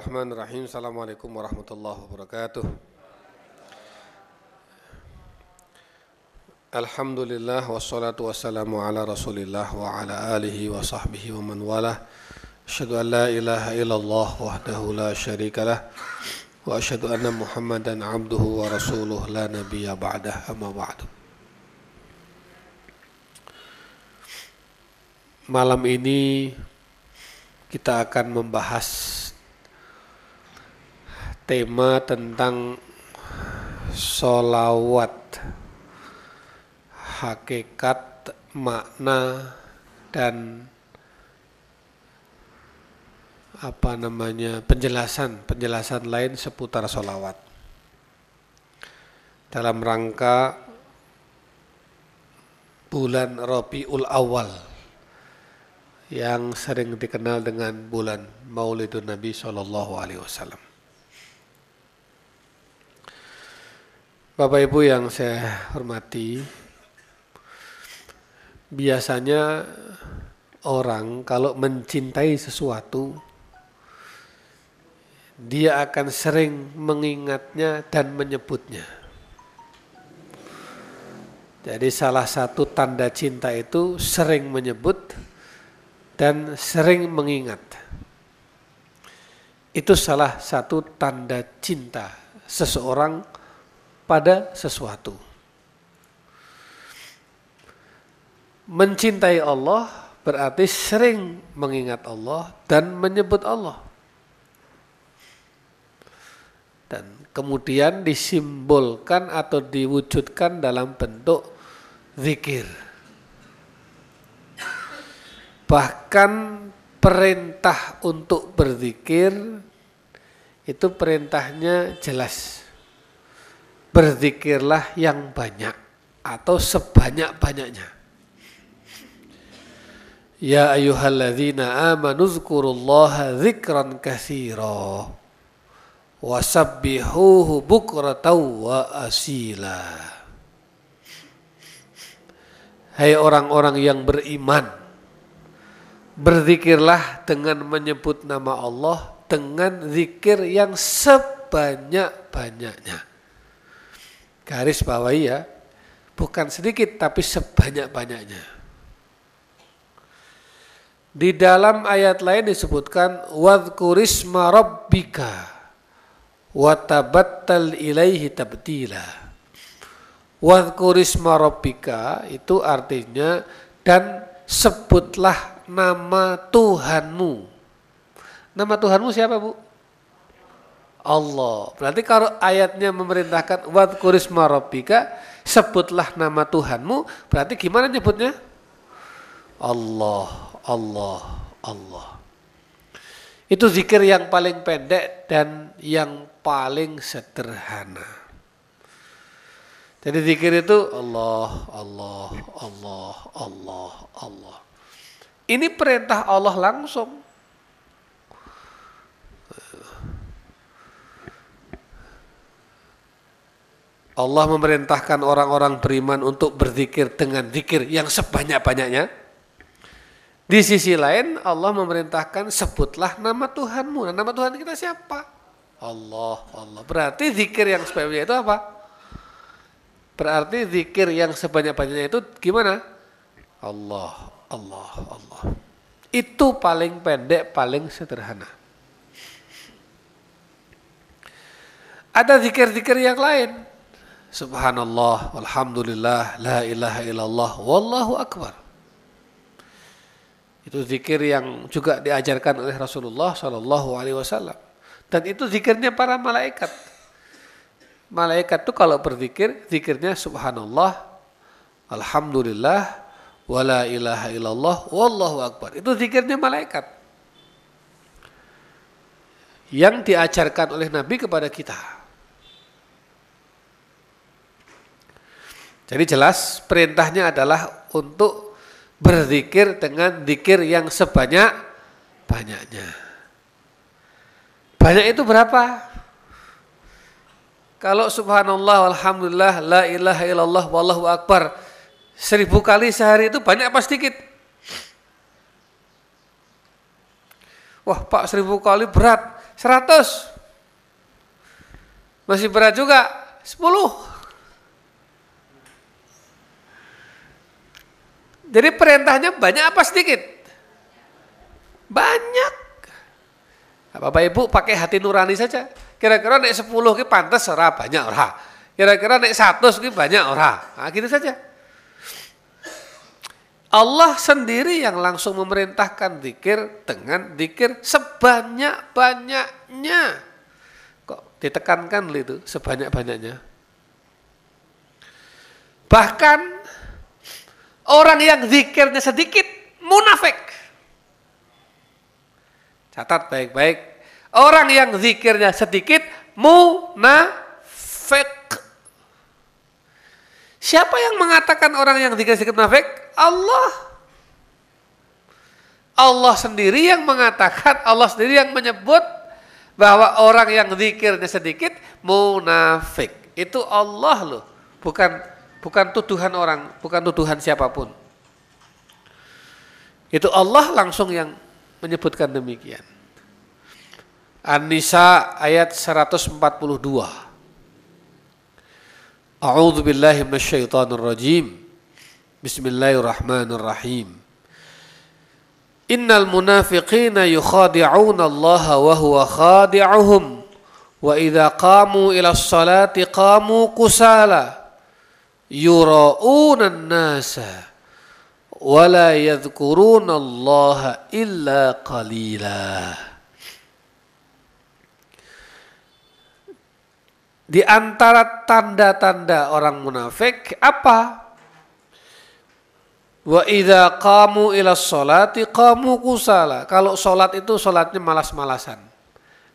Bismillahirrahmanirrahim. Assalamualaikum warahmatullahi wabarakatuh. Alhamdulillah wassalatu wassalamu ala rasulillah wa ala alihi wa sahbihi wa man walah. Asyhadu an la ilaha illallah wahdahu la syarika lah wa asyhadu anna Muhammadan abduhu wa rasuluh la nabiyya ba'dah amma ba'du. Malam ini kita akan membahas tema tentang solawat hakikat makna dan apa namanya penjelasan penjelasan lain seputar solawat dalam rangka bulan Rabiul Awal yang sering dikenal dengan bulan Maulidun Nabi Shallallahu Alaihi Wasallam. Bapak Ibu yang saya hormati, biasanya orang kalau mencintai sesuatu, dia akan sering mengingatnya dan menyebutnya. Jadi salah satu tanda cinta itu sering menyebut dan sering mengingat. Itu salah satu tanda cinta seseorang pada sesuatu. Mencintai Allah berarti sering mengingat Allah dan menyebut Allah. Dan kemudian disimbolkan atau diwujudkan dalam bentuk zikir Bahkan perintah untuk berzikir itu perintahnya jelas. Berzikirlah yang banyak atau sebanyak-banyaknya. Ya ayyuhalladzina amanu zkurullaha dzikran katsira wasabbihuhu bukratan wa asila. Hai orang-orang yang beriman, Berzikirlah dengan menyebut nama Allah dengan zikir yang sebanyak-banyaknya. Garis bawahi ya, bukan sedikit tapi sebanyak-banyaknya. Di dalam ayat lain disebutkan wadhkurisma rabbika watabattal ilaihi tabtila. Wadhkurisma rabbika itu artinya dan sebutlah nama Tuhanmu. Nama Tuhanmu siapa bu? Allah. Berarti kalau ayatnya memerintahkan wadkurisma rabbika, sebutlah nama Tuhanmu, berarti gimana nyebutnya? Allah, Allah, Allah. Itu zikir yang paling pendek dan yang paling sederhana. Jadi zikir itu Allah, Allah, Allah, Allah, Allah. Ini perintah Allah langsung. Allah memerintahkan orang-orang beriman untuk berzikir dengan zikir yang sebanyak-banyaknya. Di sisi lain Allah memerintahkan sebutlah nama Tuhanmu. Nah, nama Tuhan kita siapa? Allah, Allah. Berarti zikir yang sebanyak itu apa? Berarti zikir yang sebanyak-banyaknya itu gimana? Allah, Allah, Allah. Itu paling pendek, paling sederhana. Ada zikir-zikir yang lain. Subhanallah, Alhamdulillah, La ilaha illallah, Wallahu Akbar. Itu zikir yang juga diajarkan oleh Rasulullah Shallallahu Alaihi Wasallam. Dan itu zikirnya para malaikat. Malaikat itu kalau berzikir, zikirnya Subhanallah, Alhamdulillah, wala ilaha illallah wallahu akbar. Itu zikirnya malaikat. Yang diajarkan oleh Nabi kepada kita. Jadi jelas perintahnya adalah untuk berzikir dengan zikir yang sebanyak banyaknya. Banyak itu berapa? Kalau subhanallah, alhamdulillah, la ilaha illallah, wallahu akbar Seribu kali sehari itu banyak apa sedikit? Wah Pak seribu kali berat, seratus. Masih berat juga, sepuluh. Jadi perintahnya banyak apa sedikit? Banyak. Bapak Ibu pakai hati nurani saja. Kira-kira naik sepuluh ke pantas ora banyak ora. Kira-kira naik satu ke banyak ora. Nah, gitu saja. Allah sendiri yang langsung memerintahkan zikir dengan zikir sebanyak-banyaknya. Kok ditekankan itu sebanyak-banyaknya. Bahkan orang yang zikirnya sedikit munafik. Catat baik-baik. Orang yang zikirnya sedikit munafik. Siapa yang mengatakan orang yang zikir sedikit munafik? Allah. Allah sendiri yang mengatakan, Allah sendiri yang menyebut bahwa orang yang zikirnya sedikit munafik. Itu Allah loh, bukan bukan tuduhan orang, bukan tuduhan siapa pun. Itu Allah langsung yang menyebutkan demikian. An-Nisa ayat 142. A'udzu billahi minasyaitonir rajim. Bismillahirrahmanirrahim. Innal munafiqina yukhadi'una Allah wa huwa khadi'uhum wa idza qamu ila sholati qamu kusala yura'una an-nasa wa la yadhkuruna Allah illa qalila. Di antara tanda-tanda orang munafik apa? Wa idza qamu ila sholati qamu kusala. Kalau sholat itu sholatnya malas-malasan.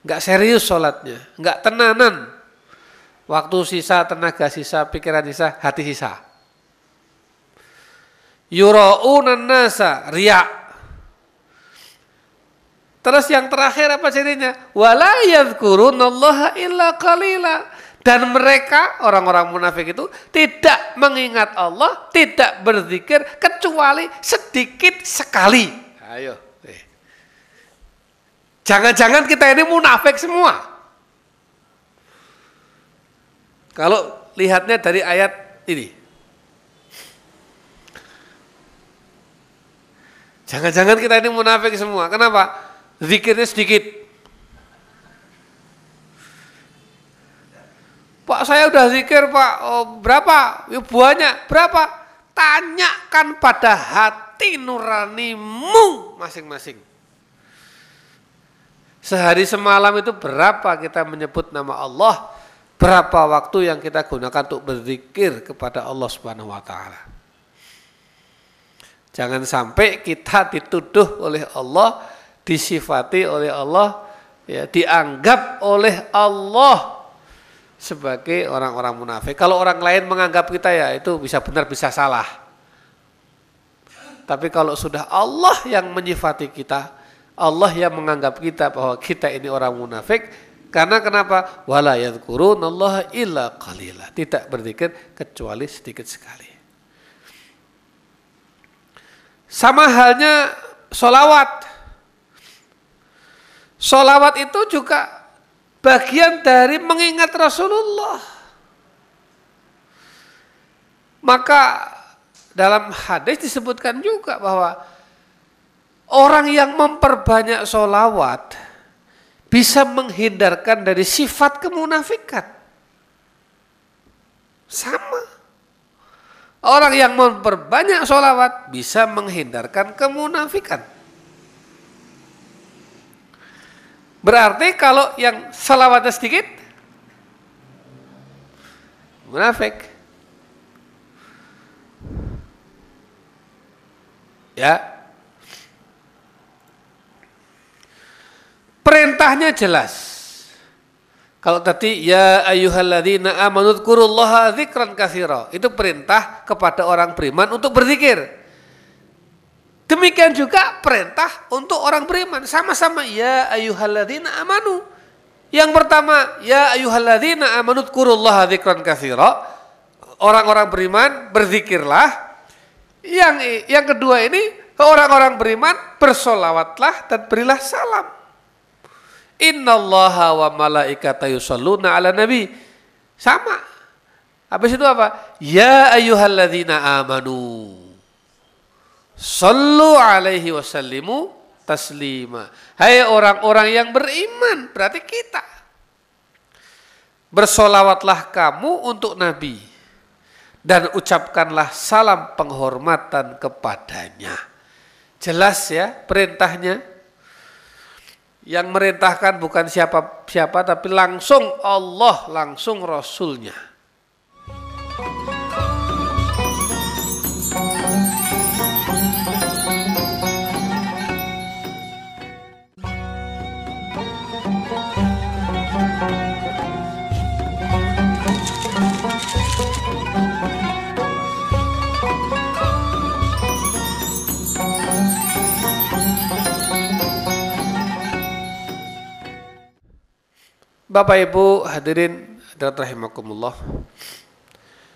Enggak serius sholatnya, enggak tenanan. Waktu sisa, tenaga sisa, pikiran sisa, hati sisa. Yura'unan nasa, riya. Terus yang terakhir apa cirinya? Wala yadhkurunallaha illa qalila dan mereka orang-orang munafik itu tidak mengingat Allah, tidak berzikir kecuali sedikit sekali. Ayo. Eh. Jangan-jangan kita ini munafik semua. Kalau lihatnya dari ayat ini. Jangan-jangan kita ini munafik semua. Kenapa? Zikirnya sedikit. Pak saya udah zikir Pak, oh, berapa? Ya, banyak, berapa? Tanyakan pada hati nuranimu masing-masing. Sehari semalam itu berapa kita menyebut nama Allah? Berapa waktu yang kita gunakan untuk berzikir kepada Allah Subhanahu wa taala? Jangan sampai kita dituduh oleh Allah, disifati oleh Allah, ya, dianggap oleh Allah sebagai orang-orang munafik. Kalau orang lain menganggap kita ya itu bisa benar bisa salah. Tapi kalau sudah Allah yang menyifati kita, Allah yang menganggap kita bahwa kita ini orang munafik, karena kenapa? Wala Allah illa qalila. Tidak berzikir kecuali sedikit sekali. Sama halnya solawat. Solawat itu juga bagian dari mengingat Rasulullah. Maka dalam hadis disebutkan juga bahwa orang yang memperbanyak solawat bisa menghindarkan dari sifat kemunafikan. Sama. Orang yang memperbanyak solawat bisa menghindarkan kemunafikan. Berarti kalau yang salawatnya sedikit, munafik. Ya. Perintahnya jelas. Kalau tadi ya ayyuhalladzina amanu dzkurullaha dzikran katsira. Itu perintah kepada orang beriman untuk berzikir. Demikian juga perintah untuk orang beriman. Sama-sama ya ayuhalladzina amanu. Yang pertama, ya ayuhalladzina amanu kurullaha dzikran katsira. Orang-orang beriman berzikirlah. Yang yang kedua ini orang-orang beriman bersolawatlah dan berilah salam. Innallaha wa malaikata yusalluna ala nabi. Sama. Habis itu apa? Ya ayyuhalladzina amanu. Sallu alaihi wasallimu taslima. Hai orang-orang yang beriman, berarti kita. Bersolawatlah kamu untuk Nabi dan ucapkanlah salam penghormatan kepadanya. Jelas ya perintahnya. Yang merintahkan bukan siapa siapa tapi langsung Allah, langsung Rasulnya. Bapak Ibu hadirin dan rahimakumullah.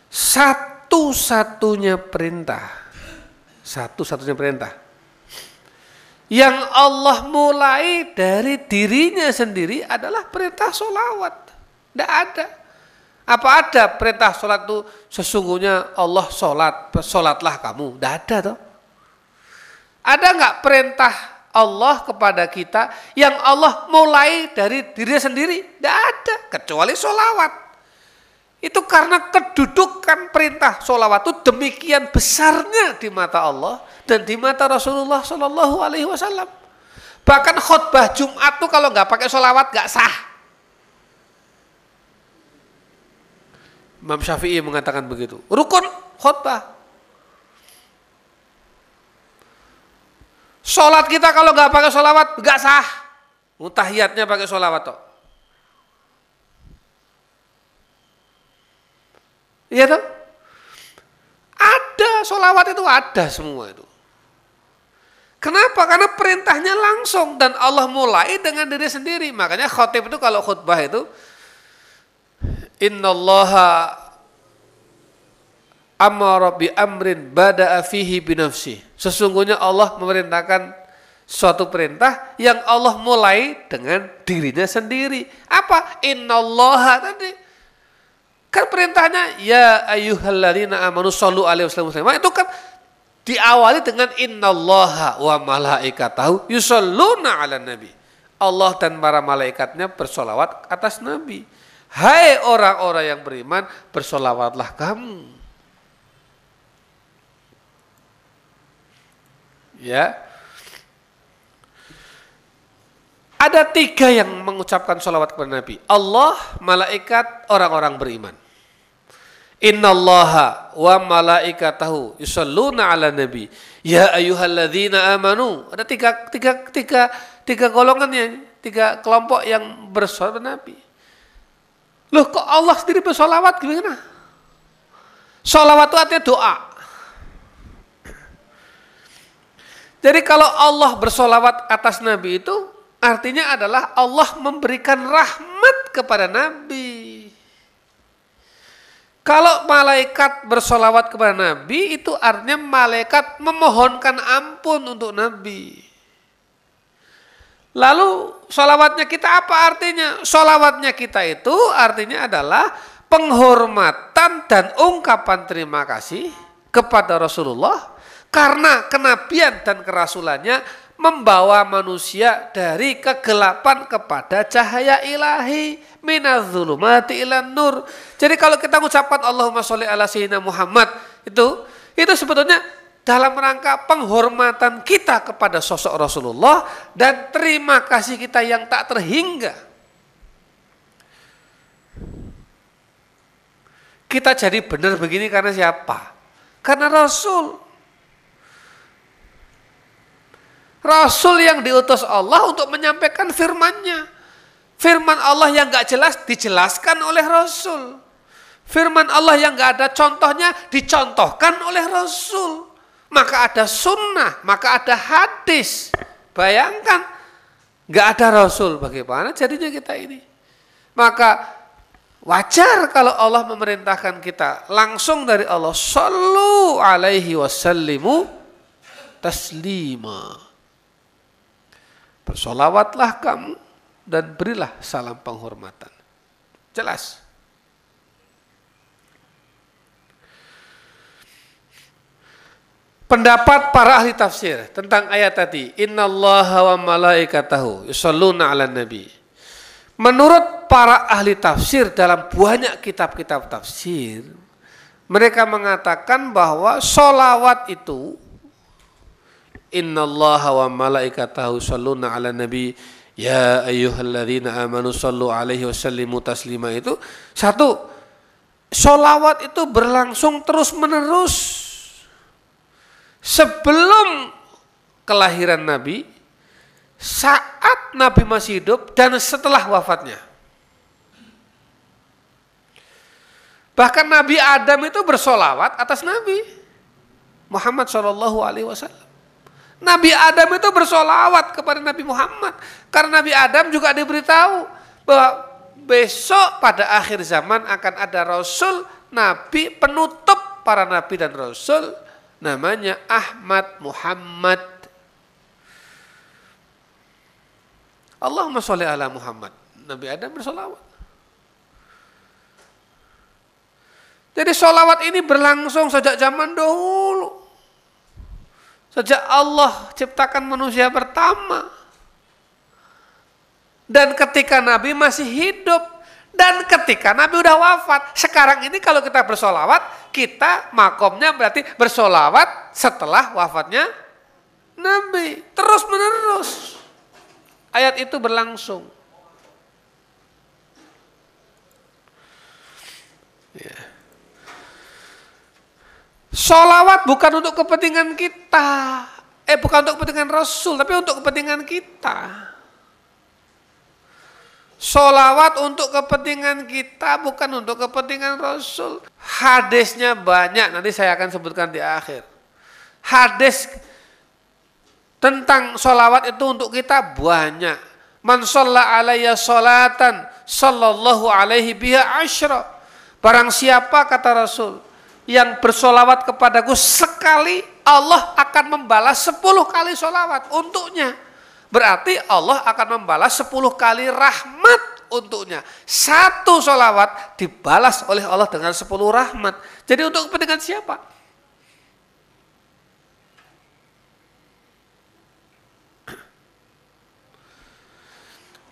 Satu-satunya perintah. Satu-satunya perintah. Yang Allah mulai dari dirinya sendiri adalah perintah solawat. Tidak ada. Apa ada perintah sholat itu sesungguhnya Allah sholat, sholatlah kamu. Tidak ada toh. Ada nggak perintah Allah kepada kita yang Allah mulai dari diri sendiri. Tidak ada, kecuali solawat. Itu karena kedudukan perintah solawat itu demikian besarnya di mata Allah dan di mata Rasulullah Shallallahu Alaihi Wasallam. Bahkan khutbah Jumat tuh kalau nggak pakai solawat nggak sah. Imam Syafi'i mengatakan begitu. Rukun khutbah Sholat kita kalau nggak pakai sholawat nggak sah. Mutahiyatnya pakai sholawat toh. Iya toh? Ada sholawat itu ada semua itu. Kenapa? Karena perintahnya langsung dan Allah mulai dengan diri sendiri. Makanya khotib itu kalau khutbah itu Innallaha amara bi amrin bada'a fihi binafsi. Sesungguhnya Allah memerintahkan suatu perintah yang Allah mulai dengan dirinya sendiri. Apa? Innallaha tadi. Kan perintahnya ya ayyuhalladzina amanu sallu alaihi wasallam. Itu kan diawali dengan innallaha wa malaikatahu yusalluna ala nabi. Allah dan para malaikatnya bersolawat atas nabi. Hai orang-orang yang beriman, bersolawatlah kamu Ya. Ada tiga yang mengucapkan sholawat kepada Nabi. Allah, malaikat, orang-orang beriman. Innallaha wa malaikatahu yusalluna ala nabi. Ya ayyuhalladzina amanu. Ada tiga, tiga, tiga, tiga golongannya, tiga kelompok yang bersolawat Nabi. Loh kok Allah sendiri bersolawat gimana? Solawat itu artinya doa. Jadi kalau Allah bersolawat atas Nabi itu artinya adalah Allah memberikan rahmat kepada Nabi. Kalau malaikat bersolawat kepada Nabi itu artinya malaikat memohonkan ampun untuk Nabi. Lalu solawatnya kita apa artinya? Solawatnya kita itu artinya adalah penghormatan dan ungkapan terima kasih kepada Rasulullah karena kenabian dan kerasulannya membawa manusia dari kegelapan kepada cahaya ilahi minadzulumati ilan nur. Jadi kalau kita mengucapkan Allahumma sholli ala sayyidina Muhammad itu itu sebetulnya dalam rangka penghormatan kita kepada sosok Rasulullah dan terima kasih kita yang tak terhingga. Kita jadi benar begini karena siapa? Karena Rasul. Rasul yang diutus Allah untuk menyampaikan firmannya. Firman Allah yang gak jelas dijelaskan oleh Rasul. Firman Allah yang gak ada contohnya dicontohkan oleh Rasul. Maka ada sunnah, maka ada hadis. Bayangkan, gak ada Rasul. Bagaimana jadinya kita ini? Maka wajar kalau Allah memerintahkan kita langsung dari Allah. Sallu alaihi wasallimu taslima. Bersolawatlah kamu dan berilah salam penghormatan. Jelas. Pendapat para ahli tafsir tentang ayat tadi, Inna Allah wa malaikatahu yusalluna ala nabi. Menurut para ahli tafsir dalam banyak kitab-kitab tafsir, mereka mengatakan bahwa solawat itu Inna Allah wa malaikatahu salluna ala nabi. Ya ayyuhalladzina amanu sallu alaihi wasallimu taslima. Itu satu solawat itu berlangsung terus menerus sebelum kelahiran Nabi saat Nabi masih hidup dan setelah wafatnya. Bahkan Nabi Adam itu bersolawat atas Nabi Muhammad Shallallahu Alaihi Wasallam Nabi Adam itu bersolawat kepada Nabi Muhammad. Karena Nabi Adam juga diberitahu bahwa besok pada akhir zaman akan ada Rasul, Nabi, penutup para Nabi dan Rasul. Namanya Ahmad Muhammad. Allahumma sholli ala Muhammad. Nabi Adam bersolawat. Jadi solawat ini berlangsung sejak zaman dahulu. Sejak Allah ciptakan manusia pertama. Dan ketika Nabi masih hidup. Dan ketika Nabi udah wafat. Sekarang ini kalau kita bersolawat, kita makomnya berarti bersolawat setelah wafatnya Nabi. Terus menerus. Ayat itu berlangsung. Yeah. Solawat bukan untuk kepentingan kita. Eh bukan untuk kepentingan Rasul, tapi untuk kepentingan kita. Solawat untuk kepentingan kita, bukan untuk kepentingan Rasul. Hadisnya banyak, nanti saya akan sebutkan di akhir. Hadis tentang solawat itu untuk kita banyak. Man sholla alaiya solatan, sallallahu alaihi biha asyra. Barang siapa kata Rasul, yang bersolawat kepadaku sekali, Allah akan membalas sepuluh kali solawat untuknya. Berarti Allah akan membalas sepuluh kali rahmat untuknya. Satu solawat dibalas oleh Allah dengan sepuluh rahmat. Jadi untuk kepentingan siapa?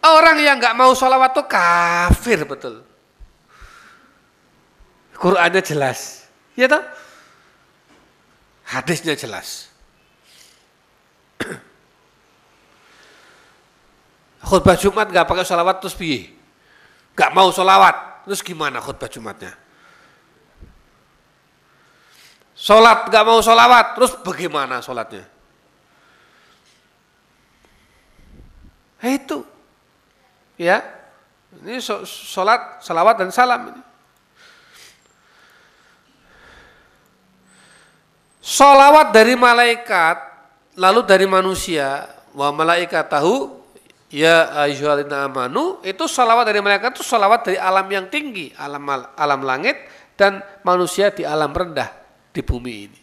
Orang yang nggak mau solawat itu kafir betul. Qurannya jelas. Ya toh? Hadisnya jelas. khutbah Jumat gak pakai sholawat terus piye? Gak mau sholawat, terus gimana khutbah Jumatnya? Sholat gak mau sholawat, terus bagaimana sholatnya? Itu, ya, ini sholat, sholawat dan salam ini. Solawat dari malaikat, lalu dari manusia, wa malaikat tahu, ya ayyuhallina amanu, itu solawat dari malaikat itu solawat dari alam yang tinggi, alam alam langit, dan manusia di alam rendah di bumi ini.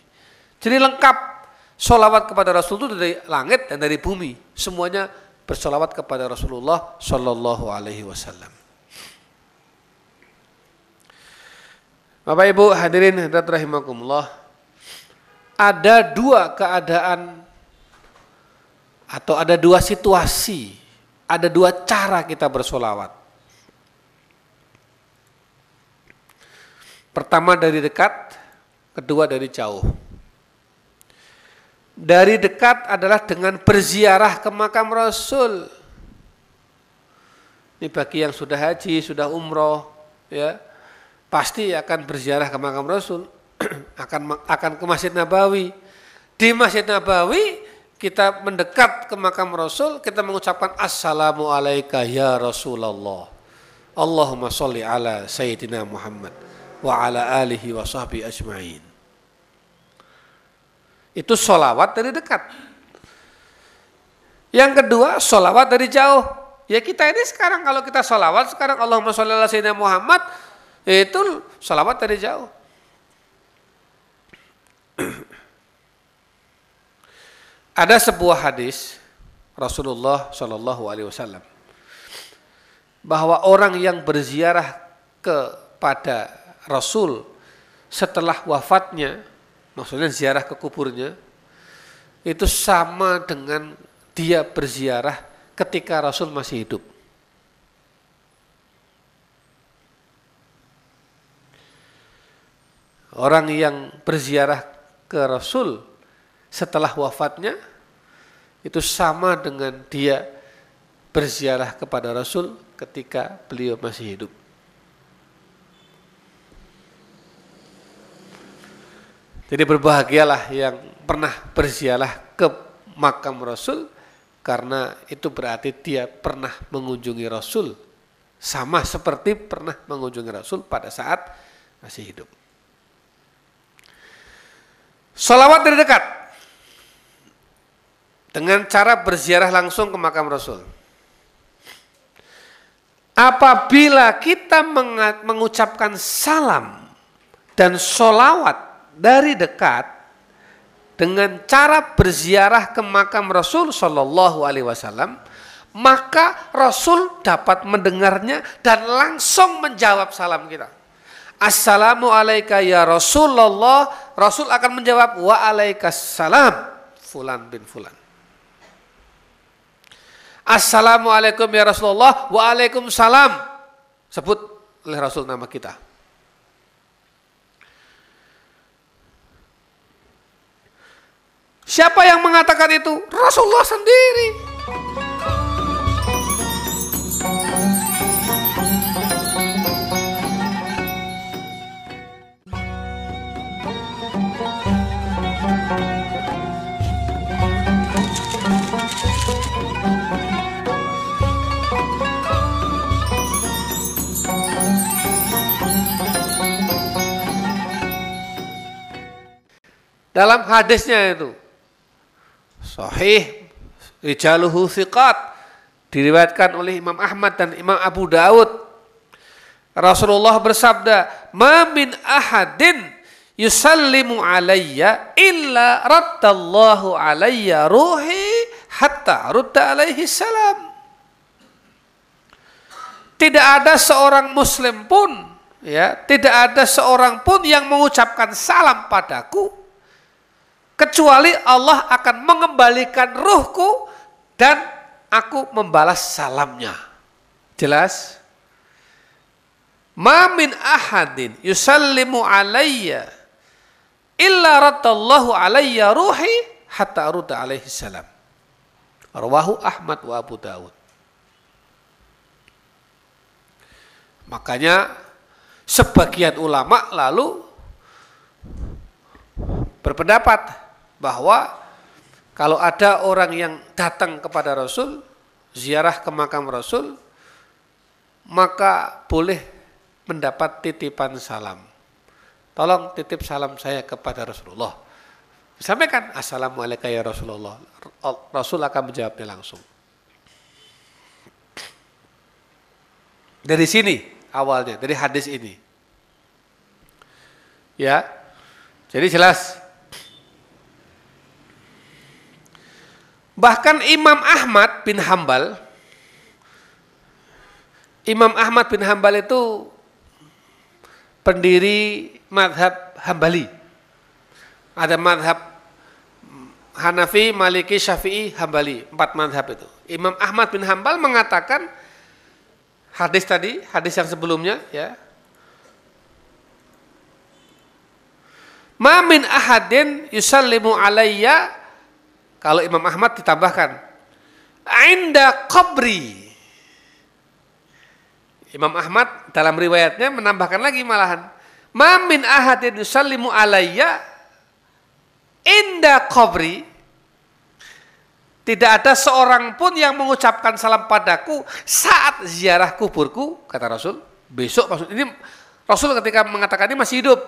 Jadi lengkap solawat kepada Rasul itu dari langit dan dari bumi. Semuanya bersolawat kepada Rasulullah Shallallahu Alaihi Wasallam. Bapak Ibu hadirin rahimakumullah ada dua keadaan atau ada dua situasi, ada dua cara kita bersolawat. Pertama dari dekat, kedua dari jauh. Dari dekat adalah dengan berziarah ke makam Rasul. Ini bagi yang sudah haji, sudah umroh, ya pasti akan berziarah ke makam Rasul. akan akan ke Masjid Nabawi. Di Masjid Nabawi kita mendekat ke makam Rasul, kita mengucapkan Assalamu alaika ya Rasulullah. Allahumma salli ala Sayyidina Muhammad wa ala alihi wa sahbihi ajma'in. Itu solawat dari dekat. Yang kedua, solawat dari jauh. Ya kita ini sekarang kalau kita solawat, sekarang Allahumma sholli ala Sayyidina Muhammad, itu solawat dari jauh. Ada sebuah hadis Rasulullah Shallallahu Alaihi Wasallam bahwa orang yang berziarah kepada Rasul setelah wafatnya, maksudnya ziarah ke kuburnya, itu sama dengan dia berziarah ketika Rasul masih hidup. Orang yang berziarah ke Rasul setelah wafatnya itu sama dengan dia berziarah kepada Rasul ketika beliau masih hidup. Jadi berbahagialah yang pernah berziarah ke makam Rasul karena itu berarti dia pernah mengunjungi Rasul sama seperti pernah mengunjungi Rasul pada saat masih hidup. Salawat dari dekat dengan cara berziarah langsung ke makam Rasul. Apabila kita mengucapkan salam dan solawat dari dekat dengan cara berziarah ke makam Rasul Shallallahu Alaihi Wasallam, maka Rasul dapat mendengarnya dan langsung menjawab salam kita. Assalamualaikum ya Rasulullah. Rasul akan menjawab wa alaikassalam. Fulan bin Fulan. Assalamualaikum ya Rasulullah. Waalaikumsalam. Sebut oleh Rasul nama kita. Siapa yang mengatakan itu? Rasulullah sendiri. Dalam hadisnya itu. Sahih rijaluhu thiqat. Diriwayatkan oleh Imam Ahmad dan Imam Abu Daud Rasulullah bersabda ma min ahadin yusallimu alayya illa raddallahu alayya ruhi hatta rudda alaihi salam. Tidak ada seorang muslim pun ya tidak ada seorang pun yang mengucapkan salam padaku kecuali Allah akan mengembalikan ruhku dan aku membalas salamnya. Jelas? Ma min ahadin yusallimu alayya illa raddallahu alayya ruhi hatta arudda alaihi salam. Rawahu Ahmad wa Abu Dawud. Makanya sebagian ulama lalu berpendapat bahwa kalau ada orang yang datang kepada Rasul, ziarah ke makam Rasul, maka boleh mendapat titipan salam. Tolong titip salam saya kepada Rasulullah. Sampaikan Assalamualaikum ya Rasulullah. Rasul akan menjawabnya langsung. Dari sini awalnya, dari hadis ini. Ya. Jadi jelas Bahkan Imam Ahmad bin Hambal, Imam Ahmad bin Hambal itu pendiri madhab Hambali. Ada madhab Hanafi, Maliki, Syafi'i, Hambali. Empat madhab itu. Imam Ahmad bin Hambal mengatakan hadis tadi, hadis yang sebelumnya ya. Ma min ahadin yusallimu alayya kalau Imam Ahmad ditambahkan, Ainda qabri. Imam Ahmad dalam riwayatnya menambahkan lagi malahan. Mamin ahadin yusallimu alayya inda qabri. Tidak ada seorang pun yang mengucapkan salam padaku saat ziarah kuburku, kata Rasul. Besok maksud ini Rasul ketika mengatakan ini masih hidup.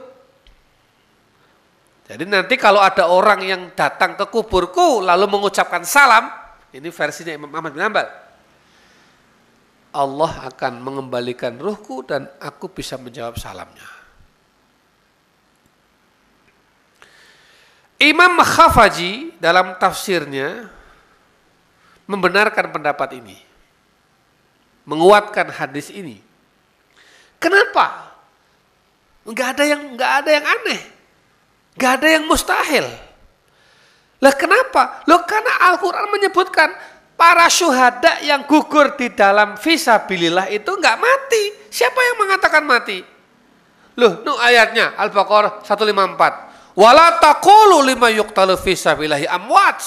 Jadi nanti kalau ada orang yang datang ke kuburku lalu mengucapkan salam, ini versinya Imam Ahmad bin Hanbal. Allah akan mengembalikan ruhku dan aku bisa menjawab salamnya. Imam Khafaji dalam tafsirnya membenarkan pendapat ini. Menguatkan hadis ini. Kenapa? Enggak ada yang enggak ada yang aneh. Enggak ada yang mustahil. Lah kenapa? Loh karena Al-Qur'an menyebutkan para syuhada yang gugur di dalam visabilillah itu enggak mati. Siapa yang mengatakan mati? Loh, nu ayatnya Al-Baqarah 154. Wala taqulu lima yuqtalu fisabilahi amwat.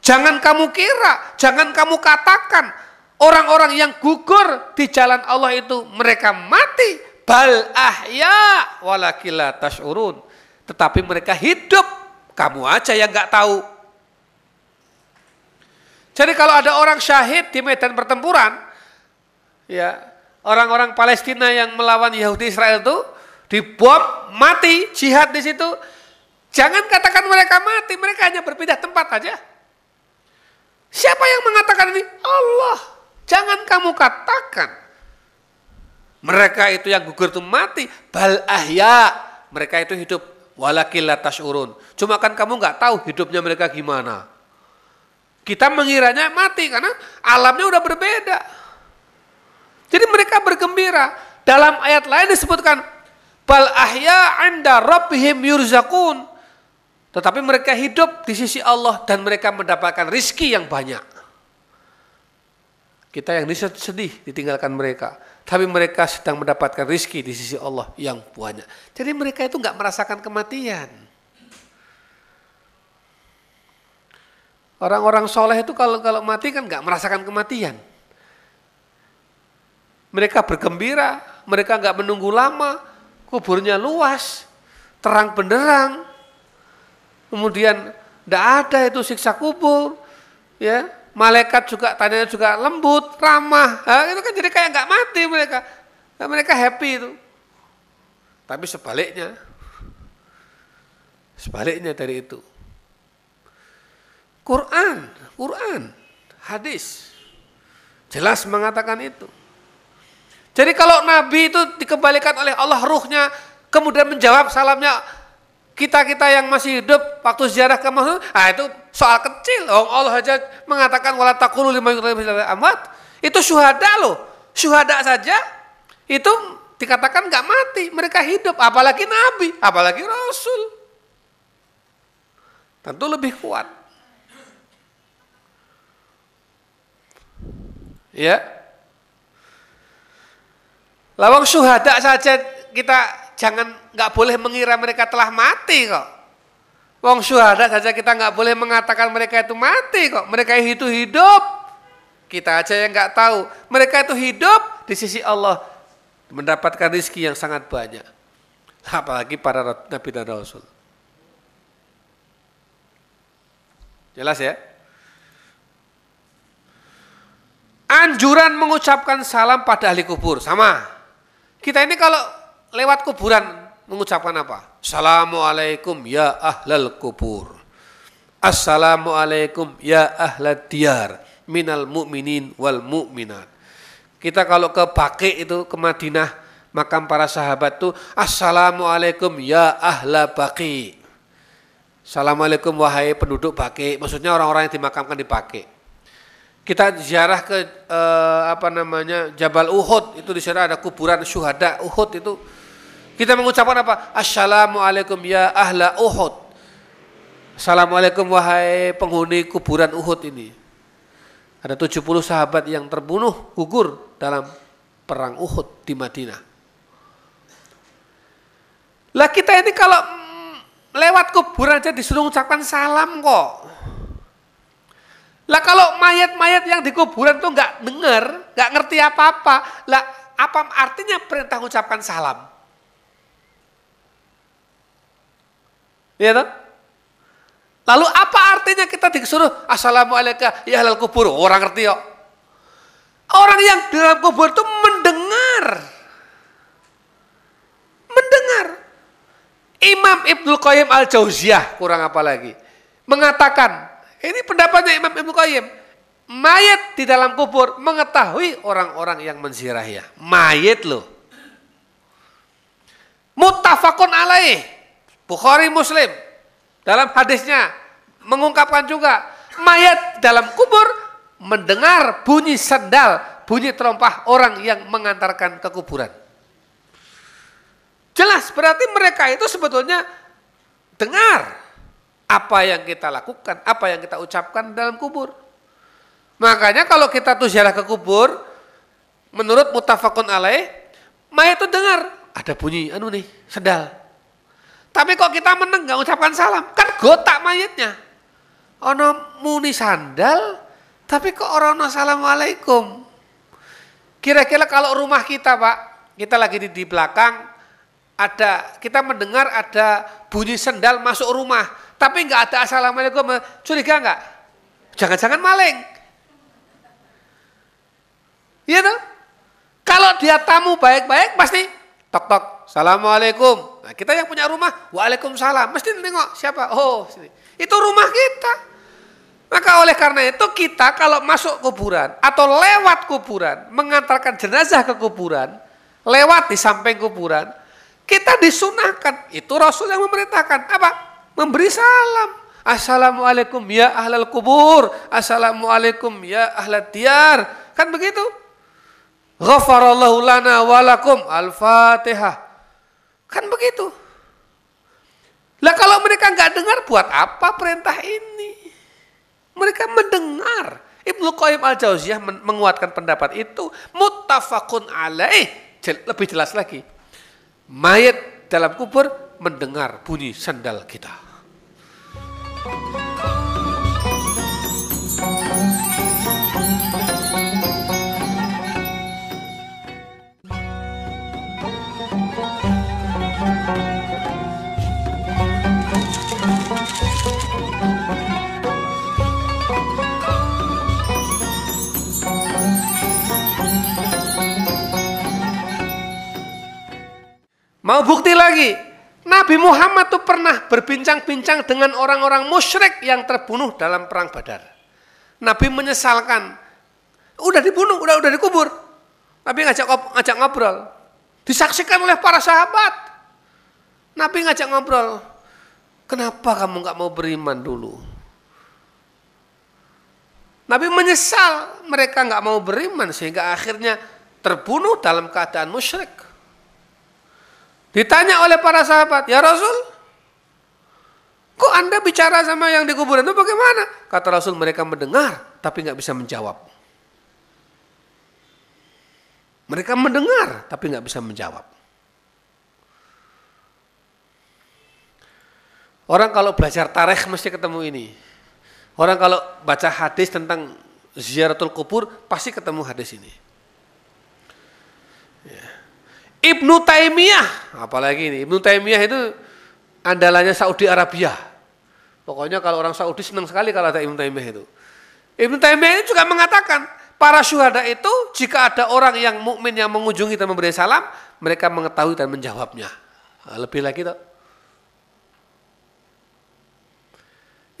Jangan kamu kira, jangan kamu katakan orang-orang yang gugur di jalan Allah itu mereka mati. Bal ahya walakila tashurun. Tetapi mereka hidup. Kamu aja yang nggak tahu. Jadi kalau ada orang syahid di medan pertempuran, ya orang-orang Palestina yang melawan Yahudi Israel itu dibom, mati, jihad di situ. Jangan katakan mereka mati, mereka hanya berpindah tempat aja. Siapa yang mengatakan ini? Allah. Jangan kamu katakan. Mereka itu yang gugur itu mati. Bal ahya. Mereka itu hidup. Walakil urun. Cuma kan kamu nggak tahu hidupnya mereka gimana. Kita mengiranya mati karena alamnya udah berbeda. Jadi mereka bergembira. Dalam ayat lain disebutkan bal ahya anda rabbihim yurzakun. Tetapi mereka hidup di sisi Allah dan mereka mendapatkan rizki yang banyak. Kita yang sedih ditinggalkan mereka. Tapi mereka sedang mendapatkan rizki di sisi Allah yang banyak. Jadi mereka itu nggak merasakan kematian. Orang-orang soleh itu kalau kalau mati kan nggak merasakan kematian. Mereka bergembira, mereka nggak menunggu lama, kuburnya luas, terang benderang. Kemudian tidak ada itu siksa kubur, ya malaikat juga tanya juga lembut, ramah. Nah, itu kan jadi kayak nggak mati mereka. Nah, mereka happy itu. Tapi sebaliknya, sebaliknya dari itu. Quran, Quran, hadis jelas mengatakan itu. Jadi kalau Nabi itu dikembalikan oleh Allah ruhnya, kemudian menjawab salamnya kita-kita yang masih hidup waktu ziarah ke Mahmud, ah itu soal kecil. Oh, Allah aja mengatakan wala taqulu lima amat. Itu syuhada loh. Syuhada saja itu dikatakan nggak mati, mereka hidup, apalagi nabi, apalagi rasul. Tentu lebih kuat. Ya, Lawang syuhada saja kita jangan nggak boleh mengira mereka telah mati kok. Wong syuhada saja kita nggak boleh mengatakan mereka itu mati kok. Mereka itu hidup. Kita aja yang nggak tahu. Mereka itu hidup di sisi Allah mendapatkan rizki yang sangat banyak. Apalagi para nabi dan rasul. Jelas ya? Anjuran mengucapkan salam pada ahli kubur sama. Kita ini kalau lewat kuburan mengucapkan apa? Assalamualaikum ya ahlal kubur. Assalamualaikum ya ahlal diyar minal mu'minin wal mu'minat. Kita kalau ke Baki itu ke Madinah makam para sahabat itu Assalamualaikum ya ahla Baki. Assalamualaikum wahai penduduk Baki. Maksudnya orang-orang yang dimakamkan di Baki kita ziarah ke eh, apa namanya Jabal Uhud itu di sana ada kuburan syuhada Uhud itu kita mengucapkan apa? Assalamualaikum ya ahla Uhud. Assalamualaikum wahai penghuni kuburan Uhud ini. Ada 70 sahabat yang terbunuh gugur dalam perang Uhud di Madinah. Lah kita ini kalau lewat kuburan aja disuruh mengucapkan salam kok. Lah kalau mayat-mayat yang di kuburan tuh nggak dengar, nggak ngerti apa-apa, lah apa artinya perintah ucapkan salam? Ya toh? Lalu apa artinya kita disuruh assalamualaikum ya halal kubur? Orang ngerti kok. Orang yang di dalam kubur itu mendengar. Mendengar. Imam Ibnu Qayyim Al-Jauziyah kurang apa lagi mengatakan ini pendapatnya Imam Ibnu Qayyim. Mayat di dalam kubur mengetahui orang-orang yang menziarahinya. Mayat loh. Muttafaqun alaih. Bukhari Muslim. dalam hadisnya mengungkapkan juga mayat dalam kubur mendengar bunyi sendal, bunyi terompah orang yang mengantarkan ke kuburan. Jelas berarti mereka itu sebetulnya dengar apa yang kita lakukan, apa yang kita ucapkan dalam kubur. Makanya kalau kita tuh ziarah ke kubur, menurut mutafakun alaih, mayat itu dengar ada bunyi anu nih, sendal. Tapi kok kita meneng nggak ucapkan salam, kan gotak mayatnya. Ono muni sandal, tapi kok orang assalamualaikum. Kira-kira kalau rumah kita pak, kita lagi di, di belakang, ada kita mendengar ada bunyi sendal masuk rumah, tapi nggak ada assalamualaikum, curiga nggak? Jangan-jangan maling. Iya tuh? Kalau dia tamu baik-baik pasti tok tok, assalamualaikum. Nah, kita yang punya rumah, waalaikumsalam. Mesti nengok siapa? Oh, sini. Itu rumah kita. Maka oleh karena itu kita kalau masuk kuburan atau lewat kuburan, mengantarkan jenazah ke kuburan, lewat di samping kuburan, kita disunahkan. Itu Rasul yang memerintahkan. Apa? Memberi salam. Assalamualaikum ya ahlal kubur. Assalamualaikum ya ahlal diyar. Kan begitu? Ghafarallahu lana walakum. Al-Fatihah. Kan begitu. Lah kalau mereka nggak dengar buat apa perintah ini? Mereka mendengar. Ibnu Qayyim al-Jauziyah menguatkan pendapat itu muttafaqun alaih. Lebih jelas lagi. Mayat dalam kubur mendengar bunyi sandal kita. Mau bukti lagi, Nabi Muhammad tuh pernah berbincang-bincang dengan orang-orang musyrik yang terbunuh dalam perang Badar. Nabi menyesalkan, udah dibunuh, udah udah dikubur. Nabi ngajak ngajak ngobrol, disaksikan oleh para sahabat. Nabi ngajak ngobrol, kenapa kamu nggak mau beriman dulu? Nabi menyesal mereka nggak mau beriman sehingga akhirnya terbunuh dalam keadaan musyrik. Ditanya oleh para sahabat, ya Rasul, kok anda bicara sama yang di kuburan itu bagaimana? Kata Rasul, mereka mendengar tapi nggak bisa menjawab. Mereka mendengar tapi nggak bisa menjawab. Orang kalau belajar tarikh mesti ketemu ini. Orang kalau baca hadis tentang ziaratul kubur pasti ketemu hadis ini. Ibnu Taimiyah, apalagi ini Ibnu Taimiyah itu andalannya Saudi Arabia. Pokoknya kalau orang Saudi senang sekali kalau ada Ibnu Taimiyah itu. Ibnu Taimiyah ini juga mengatakan para syuhada itu jika ada orang yang mukmin yang mengunjungi dan memberi salam, mereka mengetahui dan menjawabnya. Nah, lebih lagi tuh.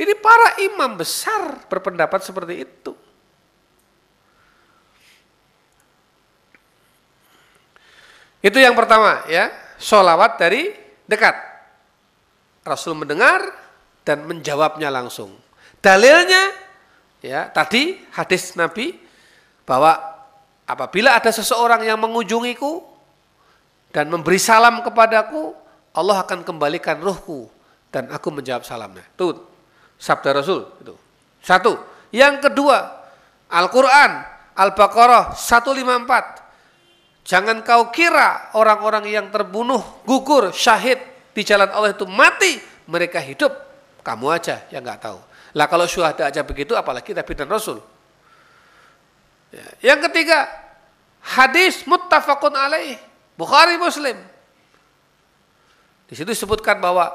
Ini para imam besar berpendapat seperti itu. Itu yang pertama ya, solawat dari dekat. Rasul mendengar dan menjawabnya langsung. Dalilnya ya tadi hadis Nabi bahwa apabila ada seseorang yang mengunjungiku dan memberi salam kepadaku, Allah akan kembalikan ruhku dan aku menjawab salamnya. Itu sabda Rasul itu. Satu. Yang kedua, Al-Qur'an Al-Baqarah 154 Jangan kau kira orang-orang yang terbunuh, gugur, syahid di jalan Allah itu mati, mereka hidup. Kamu aja yang nggak tahu. Lah kalau syuhada aja begitu, apalagi Nabi dan Rasul. Ya. Yang ketiga, hadis muttafaqun alaih, Bukhari Muslim. Di situ disebutkan bahwa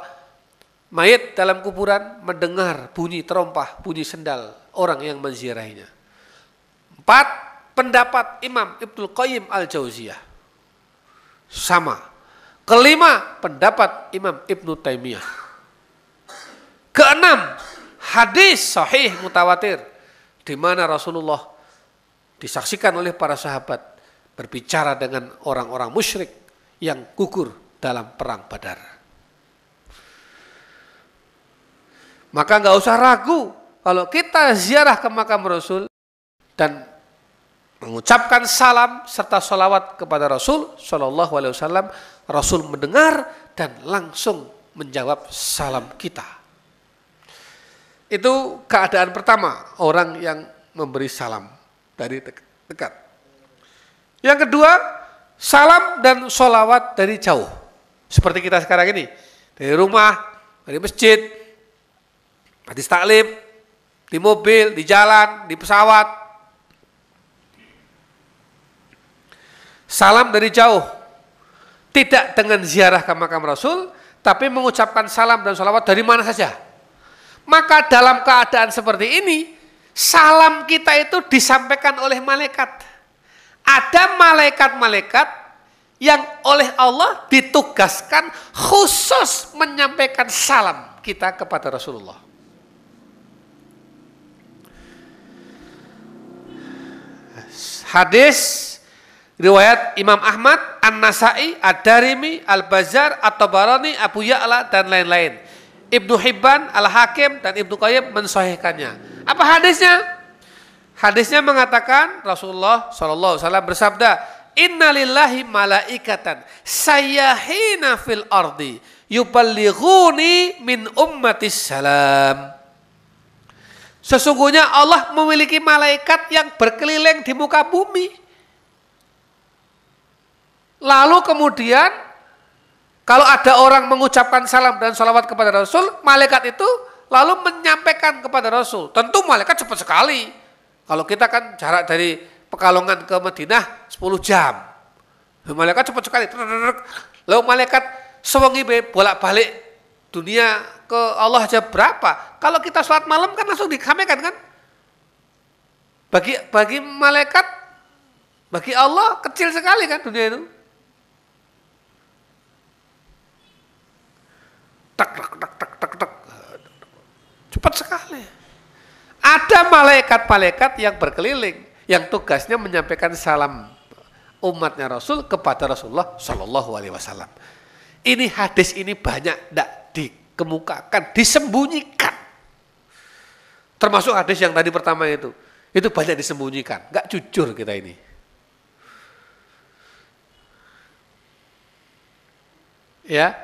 mayat dalam kuburan mendengar bunyi terompah, bunyi sendal orang yang menziarahinya. Empat, pendapat Imam Ibnu Qayyim Al-Jauziyah. Sama. Kelima, pendapat Imam Ibnu Taimiyah. Keenam, hadis sahih mutawatir di mana Rasulullah disaksikan oleh para sahabat berbicara dengan orang-orang musyrik yang gugur dalam perang Badar. Maka nggak usah ragu kalau kita ziarah ke makam Rasul dan mengucapkan salam serta salawat kepada Rasul Shallallahu Alaihi Wasallam, Rasul mendengar dan langsung menjawab salam kita. Itu keadaan pertama orang yang memberi salam dari dekat. Yang kedua, salam dan solawat dari jauh. Seperti kita sekarang ini, dari rumah, dari masjid, di taklim, di mobil, di jalan, di pesawat. Salam dari jauh. Tidak dengan ziarah ke makam Rasul, tapi mengucapkan salam dan salawat dari mana saja. Maka dalam keadaan seperti ini, salam kita itu disampaikan oleh malaikat. Ada malaikat-malaikat yang oleh Allah ditugaskan khusus menyampaikan salam kita kepada Rasulullah. Hadis riwayat Imam Ahmad, An-Nasai, Ad-Darimi, Al-Bazar, At-Tabarani, Abu Ya'la dan lain-lain. Ibnu Hibban, Al-Hakim dan Ibnu Qayyim mensahihkannya. Apa hadisnya? Hadisnya mengatakan Rasulullah Wasallam bersabda, Innalillahi malaikatan sayyahina fil ardi yuballighuni min ummatis salam. Sesungguhnya Allah memiliki malaikat yang berkeliling di muka bumi. Lalu kemudian kalau ada orang mengucapkan salam dan salawat kepada Rasul, malaikat itu lalu menyampaikan kepada Rasul. Tentu malaikat cepat sekali. Kalau kita kan jarak dari Pekalongan ke Madinah 10 jam. Malaikat cepat sekali. Lalu malaikat sewengi bolak-balik dunia ke Allah aja berapa? Kalau kita sholat malam kan langsung disampaikan kan? Bagi bagi malaikat, bagi Allah kecil sekali kan dunia itu. Tak tak tak tak tak tak Cepat sekali. Ada malaikat-malaikat yang berkeliling, yang tugasnya menyampaikan salam umatnya Rasul kepada Rasulullah Shallallahu Alaihi Wasallam. Ini hadis ini banyak tidak dikemukakan, disembunyikan. Termasuk hadis yang tadi pertama itu, itu banyak disembunyikan, nggak jujur kita ini. Ya,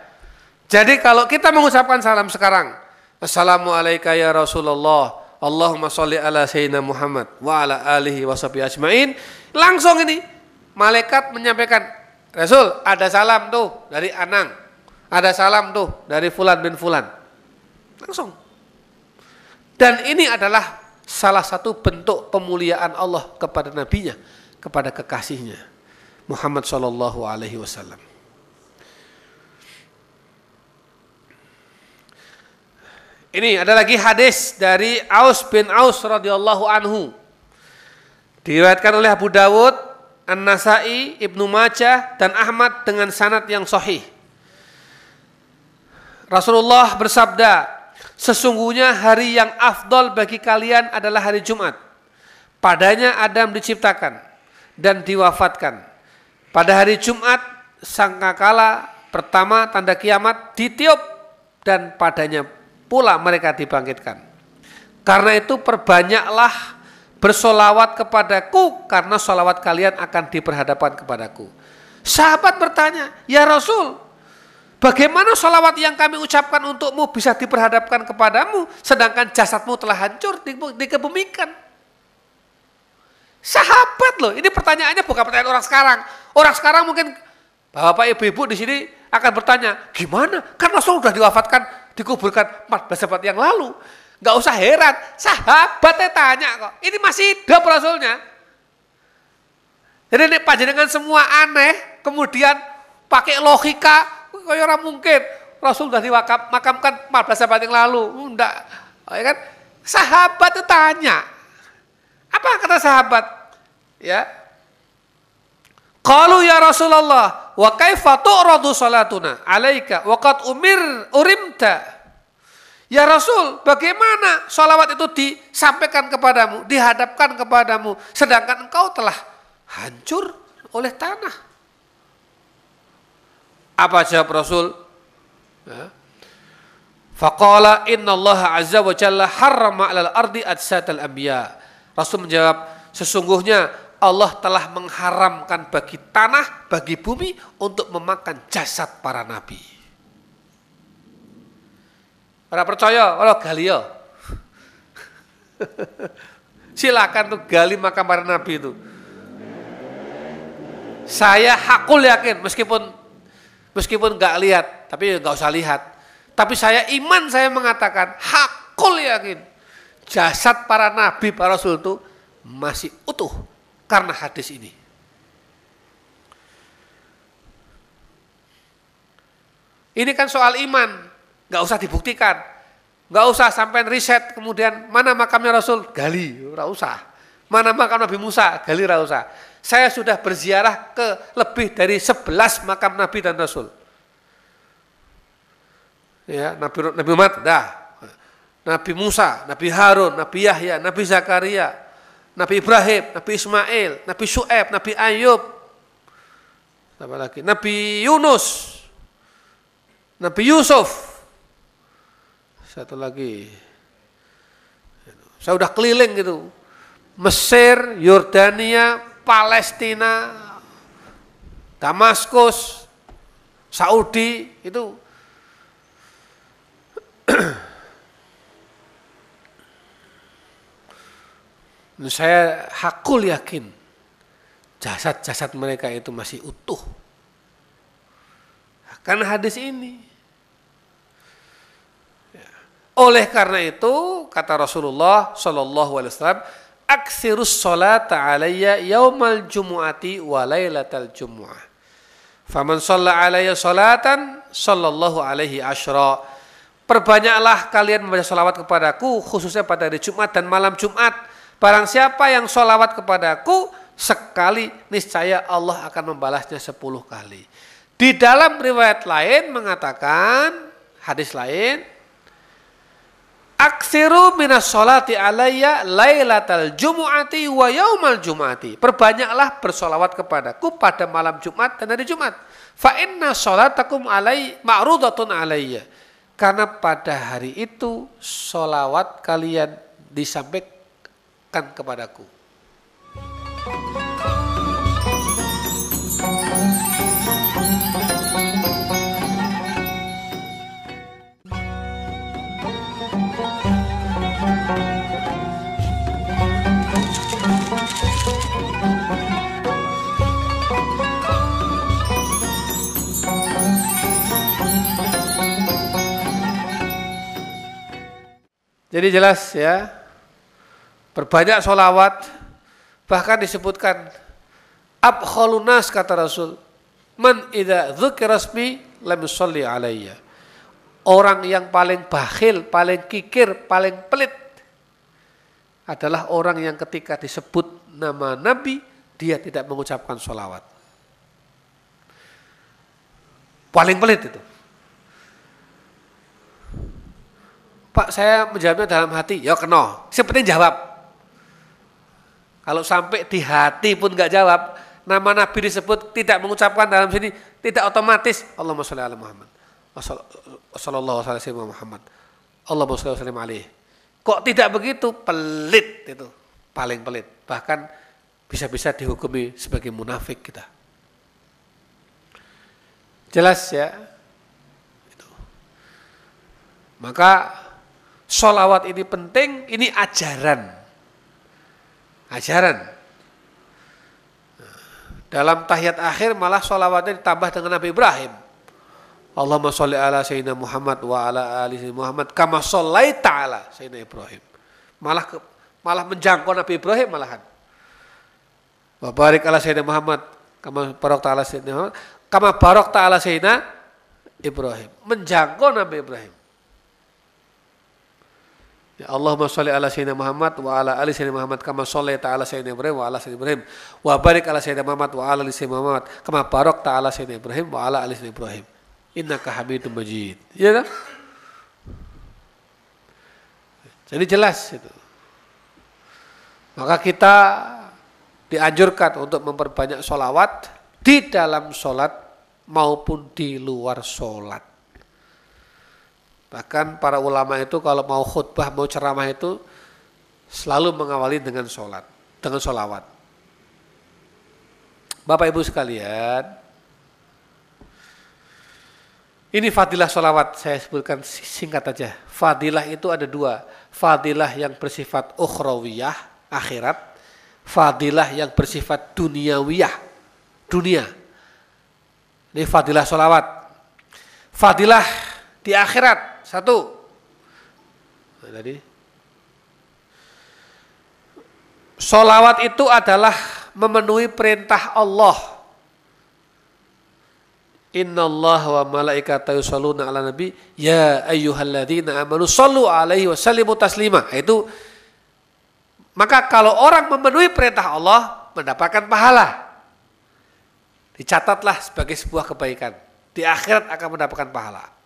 jadi kalau kita mengucapkan salam sekarang, Assalamualaikum ya Rasulullah. Allahumma sholli ala sayyidina Muhammad wa ala alihi wa ajmain. Langsung ini malaikat menyampaikan, Rasul ada salam tuh dari Anang. Ada salam tuh dari fulan bin fulan. Langsung. Dan ini adalah salah satu bentuk pemuliaan Allah kepada nabinya, kepada kekasihnya Muhammad sallallahu alaihi wasallam. Ini ada lagi hadis dari Aus bin Aus radhiyallahu anhu. Diriwayatkan oleh Abu Dawud, An-Nasai, Ibnu Majah dan Ahmad dengan sanad yang sahih. Rasulullah bersabda, sesungguhnya hari yang afdol bagi kalian adalah hari Jumat. Padanya Adam diciptakan dan diwafatkan. Pada hari Jumat, sangkakala pertama tanda kiamat ditiup dan padanya pula mereka dibangkitkan. Karena itu perbanyaklah bersolawat kepadaku karena solawat kalian akan diperhadapan kepadaku. Sahabat bertanya, ya Rasul, bagaimana solawat yang kami ucapkan untukmu bisa diperhadapkan kepadamu sedangkan jasadmu telah hancur dikebumikan? Sahabat loh, ini pertanyaannya bukan pertanyaan orang sekarang. Orang sekarang mungkin bapak ibu-ibu di sini akan bertanya, gimana? Kan Rasul sudah diwafatkan dikuburkan 14 abad yang lalu. Gak usah heran, sahabatnya tanya kok, ini masih hidup Rasulnya. Jadi ini panjenengan semua aneh, kemudian pakai logika, kayak orang mungkin. Rasul sudah dimakamkan 14 abad yang lalu. Enggak, ya kan? Sahabat itu tanya. Apa kata sahabat? Ya, Qalu ya Rasulullah, wa kaifa tu'radu salatuna alaika wa qad umir urimta. Ya Rasul, bagaimana salawat itu disampaikan kepadamu, dihadapkan kepadamu, sedangkan engkau telah hancur oleh tanah. Apa jawab Rasul? Ya. Faqala inna Allah azza wa jalla harrama alal ardi adsatal anbiya. Rasul menjawab, sesungguhnya Allah telah mengharamkan bagi tanah, bagi bumi untuk memakan jasad para nabi. Para percaya, kalau gali ya. Silakan tuh gali makam para nabi itu. Saya hakul yakin meskipun meskipun nggak lihat, tapi nggak usah lihat. Tapi saya iman saya mengatakan hakul yakin jasad para nabi para rasul itu masih utuh karena hadis ini. Ini kan soal iman, nggak usah dibuktikan, nggak usah sampai riset kemudian mana makamnya Rasul gali, nggak usah. Mana makam Nabi Musa gali, nggak usah. Saya sudah berziarah ke lebih dari 11 makam Nabi dan Rasul. Ya, Nabi Nabi Muhammad dah. Nabi Musa, Nabi Harun, Nabi Yahya, Nabi Zakaria, Nabi Ibrahim, Nabi Ismail, Nabi Su'eb, Nabi Ayub, apa lagi? Nabi Yunus, Nabi Yusuf, satu lagi. Saya udah keliling gitu. Mesir, Yordania, Palestina, Damaskus, Saudi, itu saya hakul yakin jasad-jasad mereka itu masih utuh. Karena hadis ini. Ya. Oleh karena itu kata Rasulullah Shallallahu Alaihi Wasallam, aksirus alayya yaumal jumu'ati wa laylatal jumu'ah. Faman shalla alayya salatan sallallahu alaihi asyra. Perbanyaklah kalian membaca salawat kepadaku khususnya pada hari Jumat dan malam Jumat Barang siapa yang sholawat kepadaku sekali niscaya Allah akan membalasnya sepuluh kali. Di dalam riwayat lain mengatakan hadis lain Aksiru minas sholati alayya laylatal jumu'ati wa yaumal jumu'ati. Perbanyaklah bersolawat kepadaku pada malam Jumat dan hari Jumat. Fa inna sholatakum alai ma'rudatun alayya. Karena pada hari itu solawat kalian disampaikan berikan kepadaku. Jadi jelas ya, Berbanyak solawat, bahkan disebutkan abkholunas kata Rasul, man idha dzukirasmi lam yusalli alayya. Orang yang paling bakhil, paling kikir, paling pelit adalah orang yang ketika disebut nama Nabi, dia tidak mengucapkan solawat. Paling pelit itu. Pak saya menjawabnya dalam hati, ya kena. Seperti jawab. Kalau sampai di hati pun nggak jawab, nama Nabi disebut tidak mengucapkan dalam sini, tidak otomatis Allahumma sholli ala Muhammad. Wassallallahu alaihi Muhammad. Allahumma sholli wasallim alaihi. Kok tidak begitu? Pelit itu, paling pelit. Bahkan bisa-bisa dihukumi sebagai munafik kita. Jelas ya? Itu. Maka sholawat ini penting, ini ajaran ajaran. Dalam tahiyat akhir malah sholawatnya ditambah dengan Nabi Ibrahim. Allahumma sholli ala Sayyidina Muhammad wa ala ali Sayyidina Muhammad kama sholli ta'ala Sayyidina Ibrahim. Malah ke, malah menjangkau Nabi Ibrahim malahan. Wa barik ala Sayyidina Muhammad kama barok ta'ala Sayyidina Muhammad kama barok ta'ala Sayyidina Ibrahim. Menjangkau Nabi Ibrahim. Ya Allahumma sholli ala sayyidina Muhammad wa ala ali sayyidina Muhammad kama sholli ta'ala sayyidina Ibrahim wa ala sayyidina Ibrahim. Wa barik ala sayyidina Muhammad wa ala ali sayyidina Muhammad kama barak ta'ala sayyidina Ibrahim wa ala ali sayyidina Ibrahim. Innaka hamidum majid. Ya kan? jadi jelas itu. Maka kita dianjurkan untuk memperbanyak sholawat di dalam sholat maupun di luar sholat Bahkan para ulama itu kalau mau khutbah, mau ceramah itu selalu mengawali dengan sholat, dengan sholawat. Bapak Ibu sekalian, ini fadilah sholawat saya sebutkan singkat aja. Fadilah itu ada dua. Fadilah yang bersifat ukhrawiyah, akhirat. Fadilah yang bersifat duniawiyah, dunia. Ini fadilah sholawat. Fadilah di akhirat, satu. Tadi. Sholawat itu adalah memenuhi perintah Allah. Inna Allah wa malaikata yusalluna ala nabi ya ayyuhalladzina amanu sallu alaihi wa sallimu taslima. Itu maka kalau orang memenuhi perintah Allah mendapatkan pahala. Dicatatlah sebagai sebuah kebaikan. Di akhirat akan mendapatkan pahala.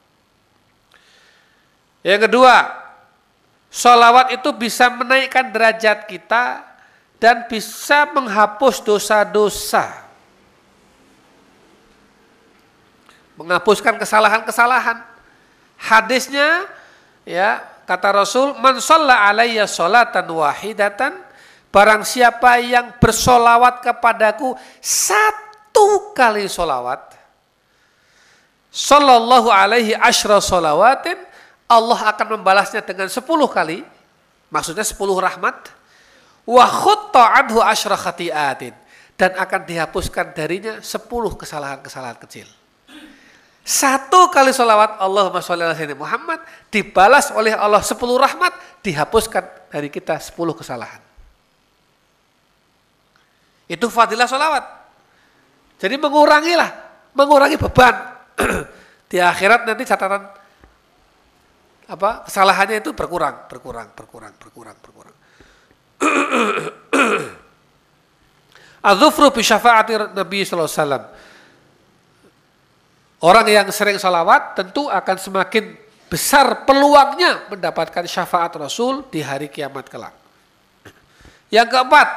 Yang kedua, sholawat itu bisa menaikkan derajat kita dan bisa menghapus dosa-dosa. Menghapuskan kesalahan-kesalahan. Hadisnya ya kata Rasul, "Man shalla alayya sholatan wahidatan, barang siapa yang bersolawat kepadaku satu kali solawat, sallallahu alaihi asyra solawatin, Allah akan membalasnya dengan sepuluh kali, maksudnya sepuluh rahmat, wa anhu dan akan dihapuskan darinya sepuluh kesalahan-kesalahan kecil. Satu kali sholawat Allahumma sholli ala Muhammad dibalas oleh Allah sepuluh rahmat, dihapuskan dari kita sepuluh kesalahan. Itu fadilah sholawat. Jadi mengurangilah, mengurangi beban. Di akhirat nanti catatan apa kesalahannya itu berkurang, berkurang, berkurang, berkurang, berkurang. Adzufru bi Nabi sallallahu alaihi wasallam. Orang yang sering salawat tentu akan semakin besar peluangnya mendapatkan syafaat Rasul di hari kiamat kelak. Yang keempat,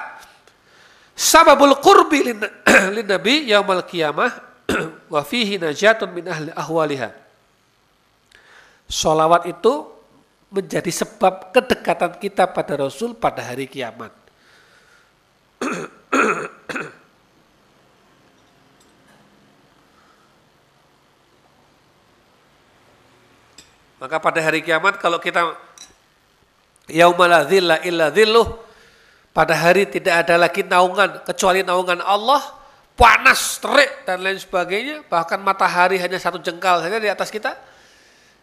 sababul qurbi lin, Nabi yaumal qiyamah wa fihi najatun min ahli ahwaliha. Salawat itu menjadi sebab kedekatan kita pada Rasul pada hari kiamat. Maka pada hari kiamat kalau kita yaumala illa dhilluh pada hari tidak ada lagi naungan kecuali naungan Allah panas terik dan lain sebagainya bahkan matahari hanya satu jengkal saja di atas kita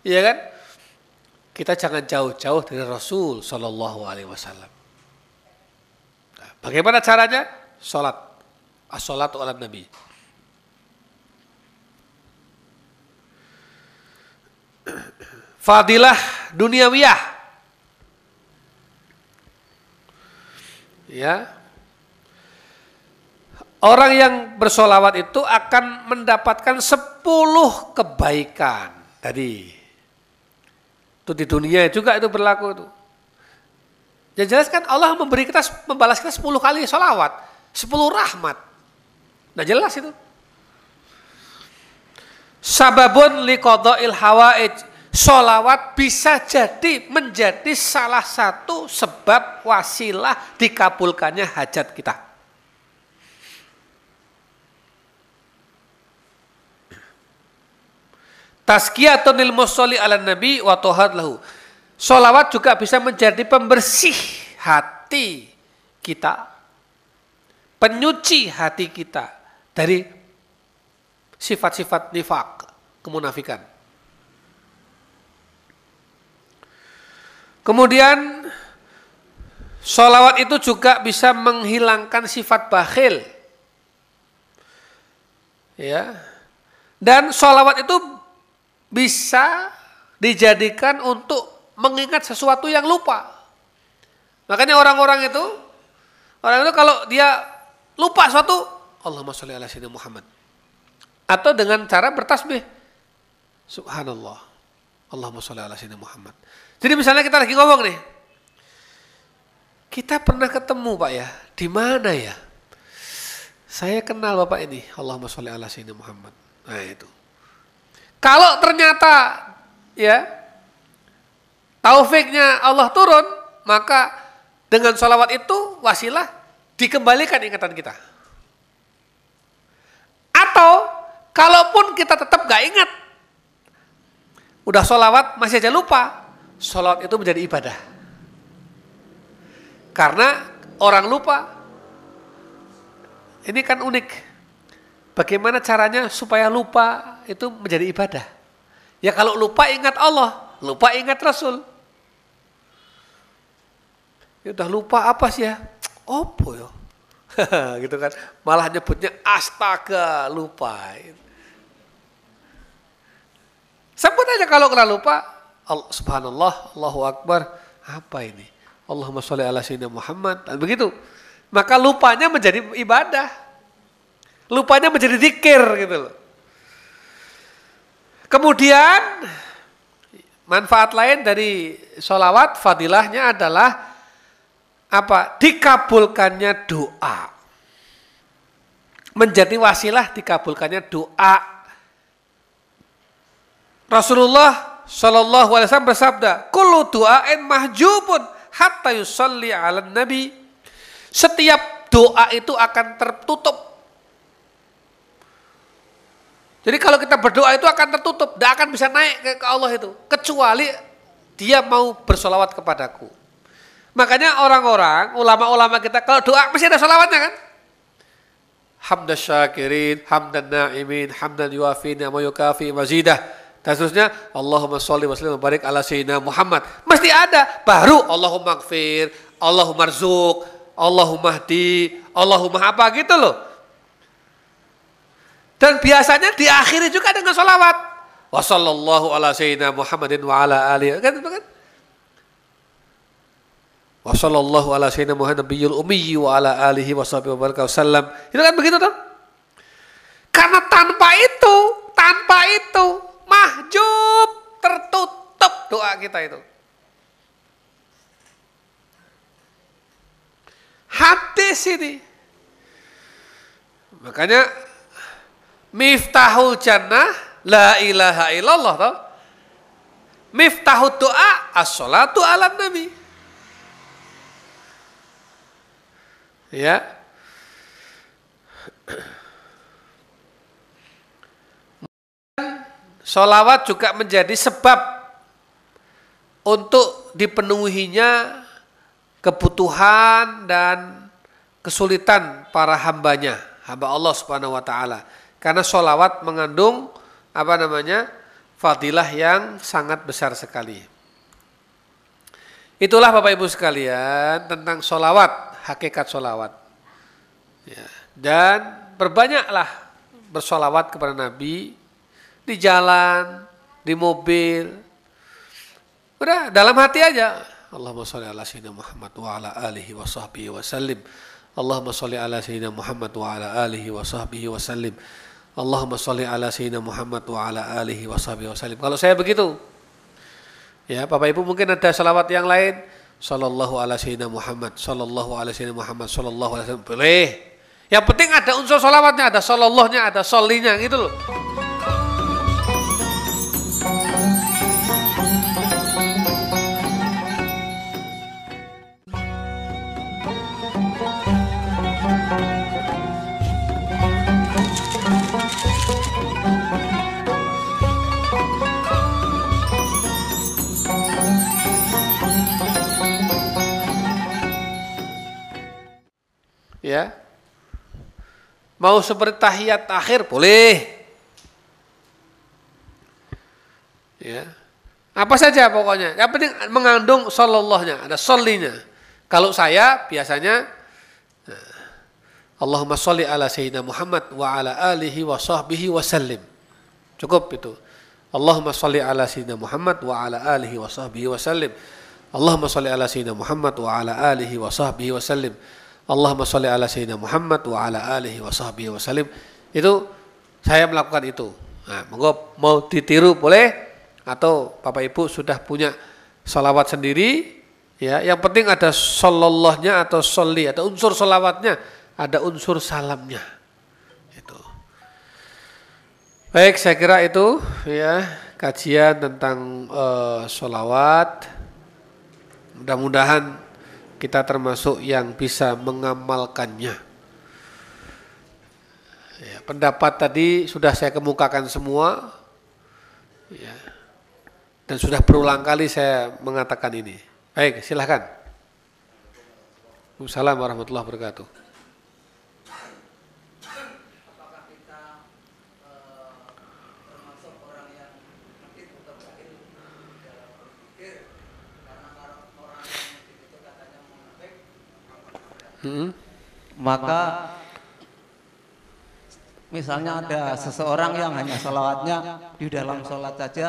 iya kan kita jangan jauh-jauh dari Rasul Shallallahu Alaihi Wasallam. Nah, bagaimana caranya? Sholat, as-sholat ala Nabi. Fadilah duniawiyah. Ya. Orang yang bersolawat itu akan mendapatkan sepuluh kebaikan. Tadi itu di dunia juga itu berlaku itu. Yang jelas kan Allah memberi kita membalas kita 10 kali sholawat, 10 rahmat. Nah jelas itu. Sababun liqadha'il hawaij. Sholawat bisa jadi menjadi salah satu sebab wasilah dikabulkannya hajat kita. Tazkiyatun lil musolli ala nabi wa lahu. Solawat juga bisa menjadi pembersih hati kita. Penyuci hati kita dari sifat-sifat nifak, kemunafikan. Kemudian solawat itu juga bisa menghilangkan sifat bakhil. Ya. Dan solawat itu bisa dijadikan untuk mengingat sesuatu yang lupa. Makanya orang-orang itu, orang itu kalau dia lupa suatu, Allahumma sholli ala sayyidina Muhammad. Atau dengan cara bertasbih. Subhanallah. Allahumma sholli ala sayyidina Muhammad. Jadi misalnya kita lagi ngomong nih. Kita pernah ketemu Pak ya, di mana ya? Saya kenal Bapak ini, Allahumma sholli ala sayyidina Muhammad. Nah itu. Kalau ternyata ya taufiknya Allah turun, maka dengan sholawat itu wasilah dikembalikan ingatan kita. Atau kalaupun kita tetap gak ingat, udah sholawat masih aja lupa, sholawat itu menjadi ibadah. Karena orang lupa, ini kan unik. Bagaimana caranya supaya lupa itu menjadi ibadah? Ya kalau lupa ingat Allah, lupa ingat Rasul. Ya udah lupa apa sih ya? Opo ya? gitu kan. Malah nyebutnya astaga lupa. Sebut aja kalau kena lupa, Allah, subhanallah, Allahu Akbar, apa ini? Allahumma sholli ala sayyidina Muhammad. Dan begitu. Maka lupanya menjadi ibadah. Lupanya menjadi zikir gitu loh. Kemudian manfaat lain dari sholawat fadilahnya adalah apa? Dikabulkannya doa. Menjadi wasilah dikabulkannya doa. Rasulullah Shallallahu Alaihi Wasallam bersabda, "Kullu du'ain mahjubun hatta yusalli ala nabi." Setiap doa itu akan tertutup. Jadi kalau kita berdoa itu akan tertutup, tidak akan bisa naik ke Allah itu, kecuali dia mau bersolawat kepadaku. Makanya orang-orang, ulama-ulama kita kalau doa mesti ada solawatnya kan? Hamdan syakirin, hamdan na'imin, hamdan yuafin, wa yukafi mazidah dan seterusnya Allahumma sholli wa sallim barik ala sayyidina Muhammad. Mesti ada. Baru Allahumma gfir, Allahumma rzuk, Allahumma hdi, Allahumma apa gitu loh. Dan biasanya diakhiri juga dengan salawat. Wa sallallahu ala sayyidina Muhammadin wa ala alihi. Kan kan? Wa sallallahu ala sayyidina Muhammad nabiyul ummi wa ala alihi wa sahbihi wa wasallam. Itu kan begitu tuh. Karena tanpa itu, tanpa itu, mahjub, tertutup doa kita itu. Hadis ini. Makanya miftahul jannah la ilaha illallah tau. Miftahul doa as-salatu ala nabi. Ya. Solawat juga menjadi sebab untuk dipenuhinya kebutuhan dan kesulitan para hambanya, hamba Allah Subhanahu wa taala. Karena solawat mengandung apa namanya? fadilah yang sangat besar sekali. Itulah Bapak Ibu sekalian tentang solawat, hakikat solawat. Ya. Dan berbanyaklah bersolawat kepada Nabi di jalan, di mobil. Udah dalam hati aja. Allahumma sholli ala sayyidina Muhammad wa ala alihi wa sahbihi wa sallim. Allahumma sholli ala sayyidina Muhammad wa ala alihi wa sahbihi wa sallim. Allahumma sholli ala sayyidina Muhammad wa ala alihi wa sahbihi wa sallim. Kalau saya begitu. Ya, Bapak Ibu mungkin ada salawat yang lain. Sallallahu ala sayyidina Muhammad, sallallahu ala sayyidina Muhammad, sallallahu alaihi wasallam. Boleh. Yang penting ada unsur salawatnya, ada sallallahnya, ada solinya gitu loh. Ya. Mau seperti tahiyat akhir boleh. Ya. Apa saja pokoknya. Yang penting mengandung sallallahnya ada solinya kalau saya biasanya eh, Allahumma sholli ala sayyidina Muhammad wa ala alihi wa sahbihi wa sallim. Cukup itu. Allahumma sholli ala sayyidina Muhammad wa ala alihi wa sahbihi wa sallim. Allahumma sholli ala sayyidina Muhammad wa ala alihi wa sahbihi wa sallim Allahumma sholli ala sayyidina Muhammad wa ala alihi wa sahbihi wa salim. Itu saya melakukan itu. Nah, monggo mau ditiru boleh atau Bapak Ibu sudah punya salawat sendiri ya. Yang penting ada sallallahnya atau sholli, ada unsur salawatnya, ada unsur salamnya. Itu. Baik, saya kira itu ya kajian tentang uh, salawat Mudah-mudahan kita termasuk yang bisa mengamalkannya. Ya, pendapat tadi sudah saya kemukakan semua. Ya. Dan sudah berulang kali saya mengatakan ini. Baik, silahkan. Assalamualaikum warahmatullahi wabarakatuh. Hmm. Maka misalnya ada seseorang yang hanya salawatnya di dalam sholat saja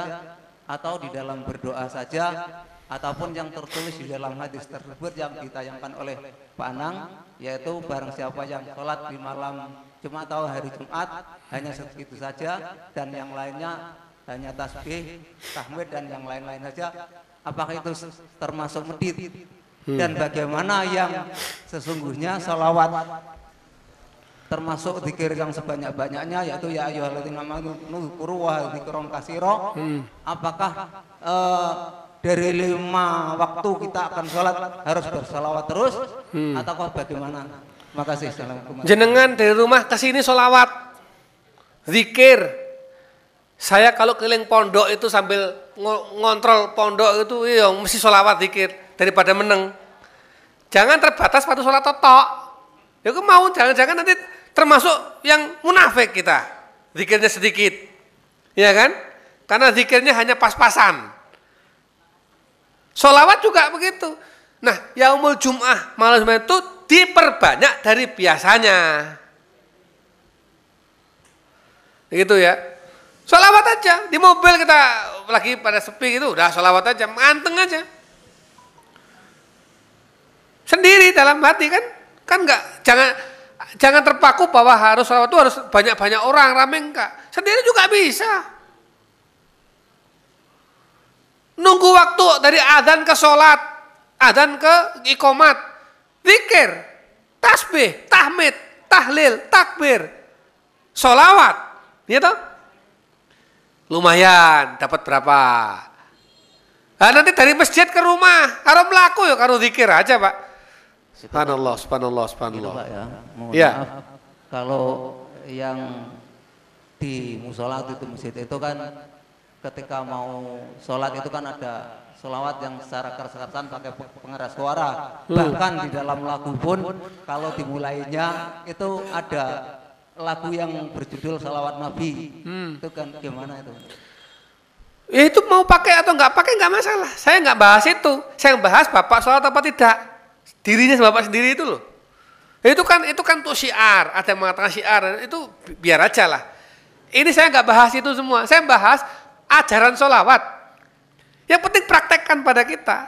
atau di dalam berdoa saja ataupun yang tertulis di dalam hadis tersebut yang ditayangkan oleh Pak Anang yaitu barang siapa yang sholat di malam Jumat atau hari Jumat hanya segitu saja dan yang lainnya hanya tasbih, tahmid dan yang lain-lain saja apakah itu termasuk medit Hmm. dan bagaimana yang sesungguhnya salawat termasuk zikir yang sebanyak-banyaknya yaitu ya ayyuhalladzina amanu nuzkuru wa dzikron kasiro hmm. apakah uh, dari lima waktu kita akan sholat harus bersalawat terus? Hmm. ataukah bagaimana? Makasih assalamualaikum. Jenengan dari rumah ke sini sholawat zikir. Saya kalau keliling pondok itu sambil ngontrol pondok itu iya mesti sholawat zikir daripada meneng. Jangan terbatas pada sholat totok. Ya mau jangan-jangan nanti termasuk yang munafik kita. Zikirnya sedikit. Ya kan? Karena zikirnya hanya pas-pasan. Sholawat juga begitu. Nah, yaumul jum'ah malam itu diperbanyak dari biasanya. Gitu ya. Sholawat aja. Di mobil kita lagi pada sepi gitu, udah sholawat aja. Manteng aja. Sendiri dalam hati kan? Kan enggak, jangan jangan terpaku bahwa harus sholat itu harus banyak-banyak orang, rame enggak. Sendiri juga bisa. Nunggu waktu dari adzan ke sholat, adzan ke ikomat, zikir, tasbih, tahmid, tahlil, takbir, sholawat, gitu. Lumayan, dapat berapa? Nah, nanti dari masjid ke rumah, harus melaku ya, kalau zikir aja pak. Subhanallah, subhanallah, subhanallah. Gitu, Pak, ya. Mohon ya. maaf kalau yang di musola itu masjid itu kan ketika mau sholat itu kan ada sholawat yang secara keras-kerasan pakai pengeras suara. Hmm. Bahkan di dalam lagu pun kalau dimulainya itu ada lagu yang berjudul salawat Nabi. Hmm. Itu kan gimana itu? Ya itu mau pakai atau nggak pakai nggak masalah. Saya nggak bahas itu. Saya bahas bapak sholat apa tidak. Dirinya bapak sendiri itu loh. Itu kan itu kan tuh syiar, ada yang mengatakan syiar, itu biar aja lah. Ini saya nggak bahas itu semua, saya bahas ajaran sholawat. Yang penting praktekkan pada kita.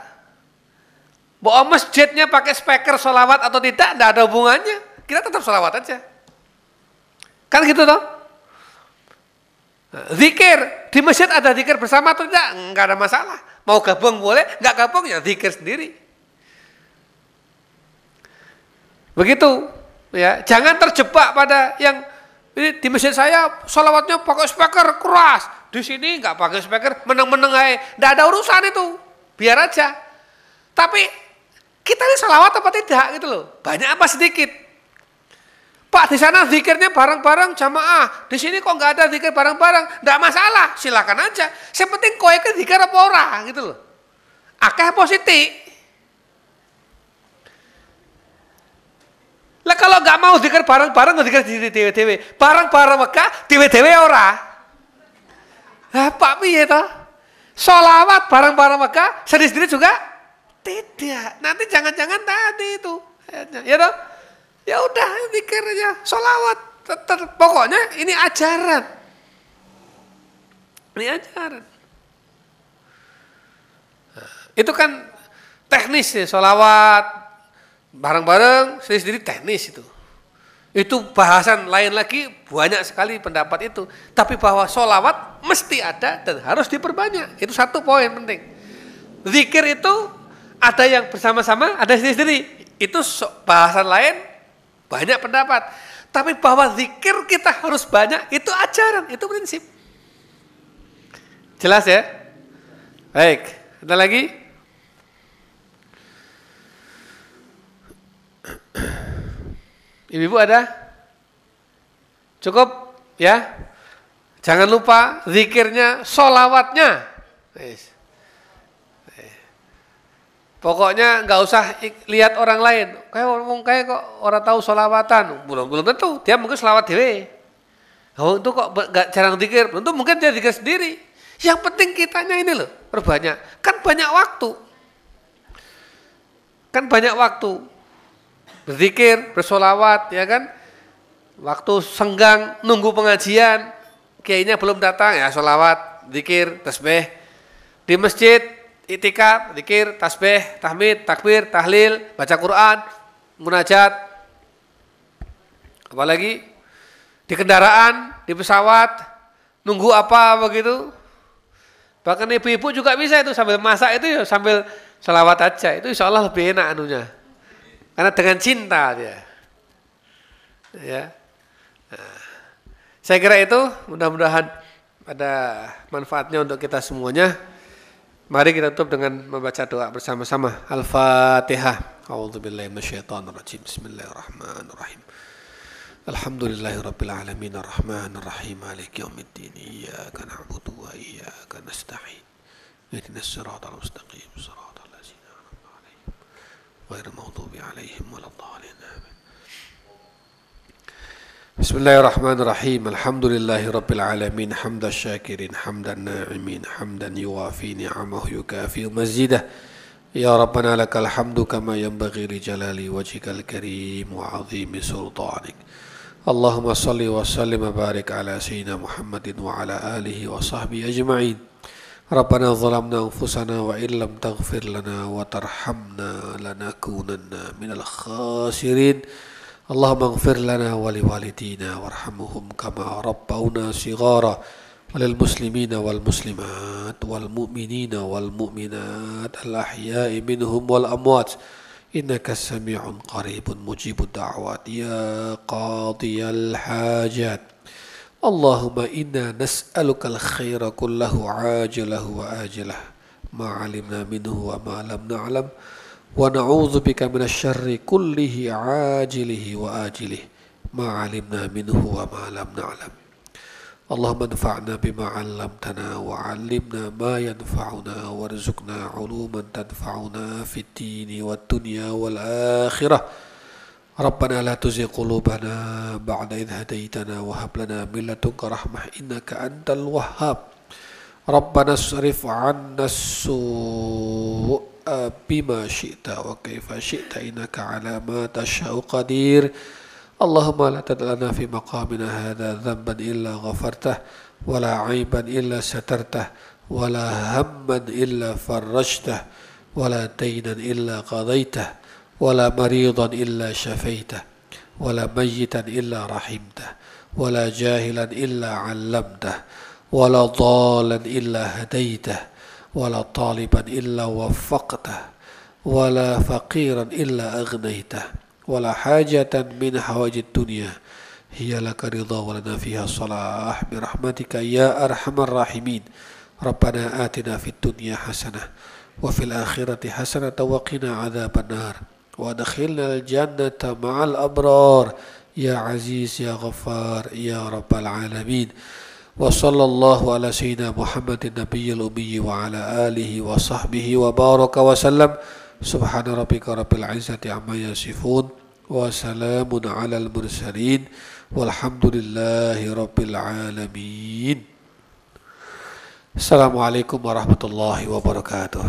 Bahwa masjidnya pakai speaker sholawat atau tidak, tidak ada hubungannya. Kita tetap sholawat aja. Kan gitu toh? Zikir, di masjid ada zikir bersama atau tidak? Enggak ada masalah. Mau gabung boleh, enggak gabung ya zikir sendiri. Begitu, ya. Jangan terjebak pada yang ini di masjid saya sholawatnya pakai speaker keras, di sini nggak pakai speaker, meneng-meneng aja, nggak ada urusan itu, biar aja. Tapi kita ini sholawat apa tidak gitu loh, banyak apa sedikit. Pak di sana zikirnya bareng-bareng jamaah, di sini kok nggak ada zikir bareng-bareng, nggak masalah, silakan aja. Yang penting kau ikut zikir apa orang gitu loh. Akeh positif, Lah kalau nggak mau zikir bareng-bareng nggak zikir di dewe-dewe. Bareng-bareng Mekah, dewe-dewe ora. Lah Pak piye toh? Solawat bareng-bareng Mekah, sendiri-sendiri juga tidak. Nanti jangan-jangan tadi itu. Ya toh? Ya udah zikir aja, solawat. Tetap, pokoknya ini ajaran. Ini ajaran. Itu kan teknis ya, solawat, bareng-bareng sendiri-sendiri teknis itu. Itu bahasan lain lagi banyak sekali pendapat itu. Tapi bahwa sholawat mesti ada dan harus diperbanyak. Itu satu poin penting. Zikir itu ada yang bersama-sama, ada sendiri-sendiri. Itu bahasan lain banyak pendapat. Tapi bahwa zikir kita harus banyak, itu ajaran, itu prinsip. Jelas ya? Baik, ada lagi? Ibu-ibu ada? Cukup ya? Jangan lupa zikirnya, solawatnya. Pokoknya nggak usah lihat orang lain. Kayak ngomong kayak kok orang tahu solawatan. Belum belum tentu. Dia mungkin solawat dewe. Oh itu kok nggak jarang zikir. Tentu mungkin dia zikir sendiri. Yang penting kitanya ini loh perbanyak. Kan banyak waktu. Kan banyak waktu. Berzikir, bersolawat, ya kan. Waktu senggang, nunggu pengajian. Kayaknya belum datang, ya solawat, zikir, tasbih. Di masjid, itikaf, zikir, tasbih, tahmid, takbir, tahlil, baca Quran, munajat. Apalagi di kendaraan, di pesawat, nunggu apa begitu. Bahkan ibu-ibu juga bisa itu sambil masak itu ya sambil selawat aja. Itu insya Allah lebih enak anunya. Karena dengan cinta dia. Ya. Nah, saya kira itu mudah-mudahan ada manfaatnya untuk kita semuanya. Mari kita tutup dengan membaca doa bersama-sama. Al-Fatihah. A'udzubillahi minasyaitonirrajim. Bismillahirrahmanirrahim. Alhamdulillahi rabbil alamin rahim maliki yaumiddin iyyaka na'budu wa iyyaka nasta'in. Ihdinas siratal mustaqim siratal ghairil maghdubi 'alaihim waladdallin. Amin. بسم الله الرحمن الرحيم. الحمد لله رب العالمين. حمد الشاكرين حمد الناعمين حمدا يوافي نعمه يكافي مزيده. يا ربنا لك الحمد كما ينبغي لجلال وجهك الكريم وعظيم سلطانك. اللهم صل وسلم وبارك على سيدنا محمد وعلى آله وصحبه أجمعين. ربنا ظلمنا أنفسنا وإن لم تغفر لنا وترحمنا لنكونن من الخاسرين. اللهم اغفر لنا ولوالدينا وارحمهم كما ربونا صغارا وللمسلمين والمسلمات والمؤمنين والمؤمنات الأحياء منهم والأموات. إنك سميع قريب مجيب الدعوات. يا قاضي الحاجات. اللهم إنا نسألك الخير كله عاجله وآجله. ما علمنا منه وما لم نعلم. ونعوذ بك من الشر كله عاجله وآجله. ما علمنا منه وما لم نعلم. اللهم انفعنا بما علمتنا وعلمنا ما ينفعنا وارزقنا علوما تنفعنا في الدين والدنيا والآخرة. ربنا لا تزغ قلوبنا بعد إذ هديتنا وهب لنا من لدنك رحمة إنك أنت الوهاب. ربنا اصرف عنا السوء بما شئت وكيف شئت إنك على ما تشاء قدير. اللهم لا تدع لنا في مقامنا هذا ذنبا إلا غفرته ولا عيبا إلا سترته ولا هما إلا فرجته ولا دينا إلا قضيته. ولا مريضا إلا شفيته ولا ميتا إلا رحمته ولا جاهلا إلا علمته ولا ضالا إلا هديته ولا طالبا إلا وفقته ولا فقيرا إلا أغنيته ولا حاجة من حوائج الدنيا. هي لك رضا ولنا فيها صلاح. برحمتك يا أرحم الراحمين. ربنا آتنا في الدنيا حسنة وفي الآخرة حسنة وقنا عذاب النار. وادخلنا الجنة مع الأبرار. يا عزيز يا غفار يا رب العالمين. وصلى الله على سيدنا محمد النبي الأمي وعلى آله وصحبه وبارك وسلم. سبحان ربك رب العزة عما يصفون وسلام على المرسلين. والحمد لله رب العالمين. السلام عليكم ورحمة الله وبركاته.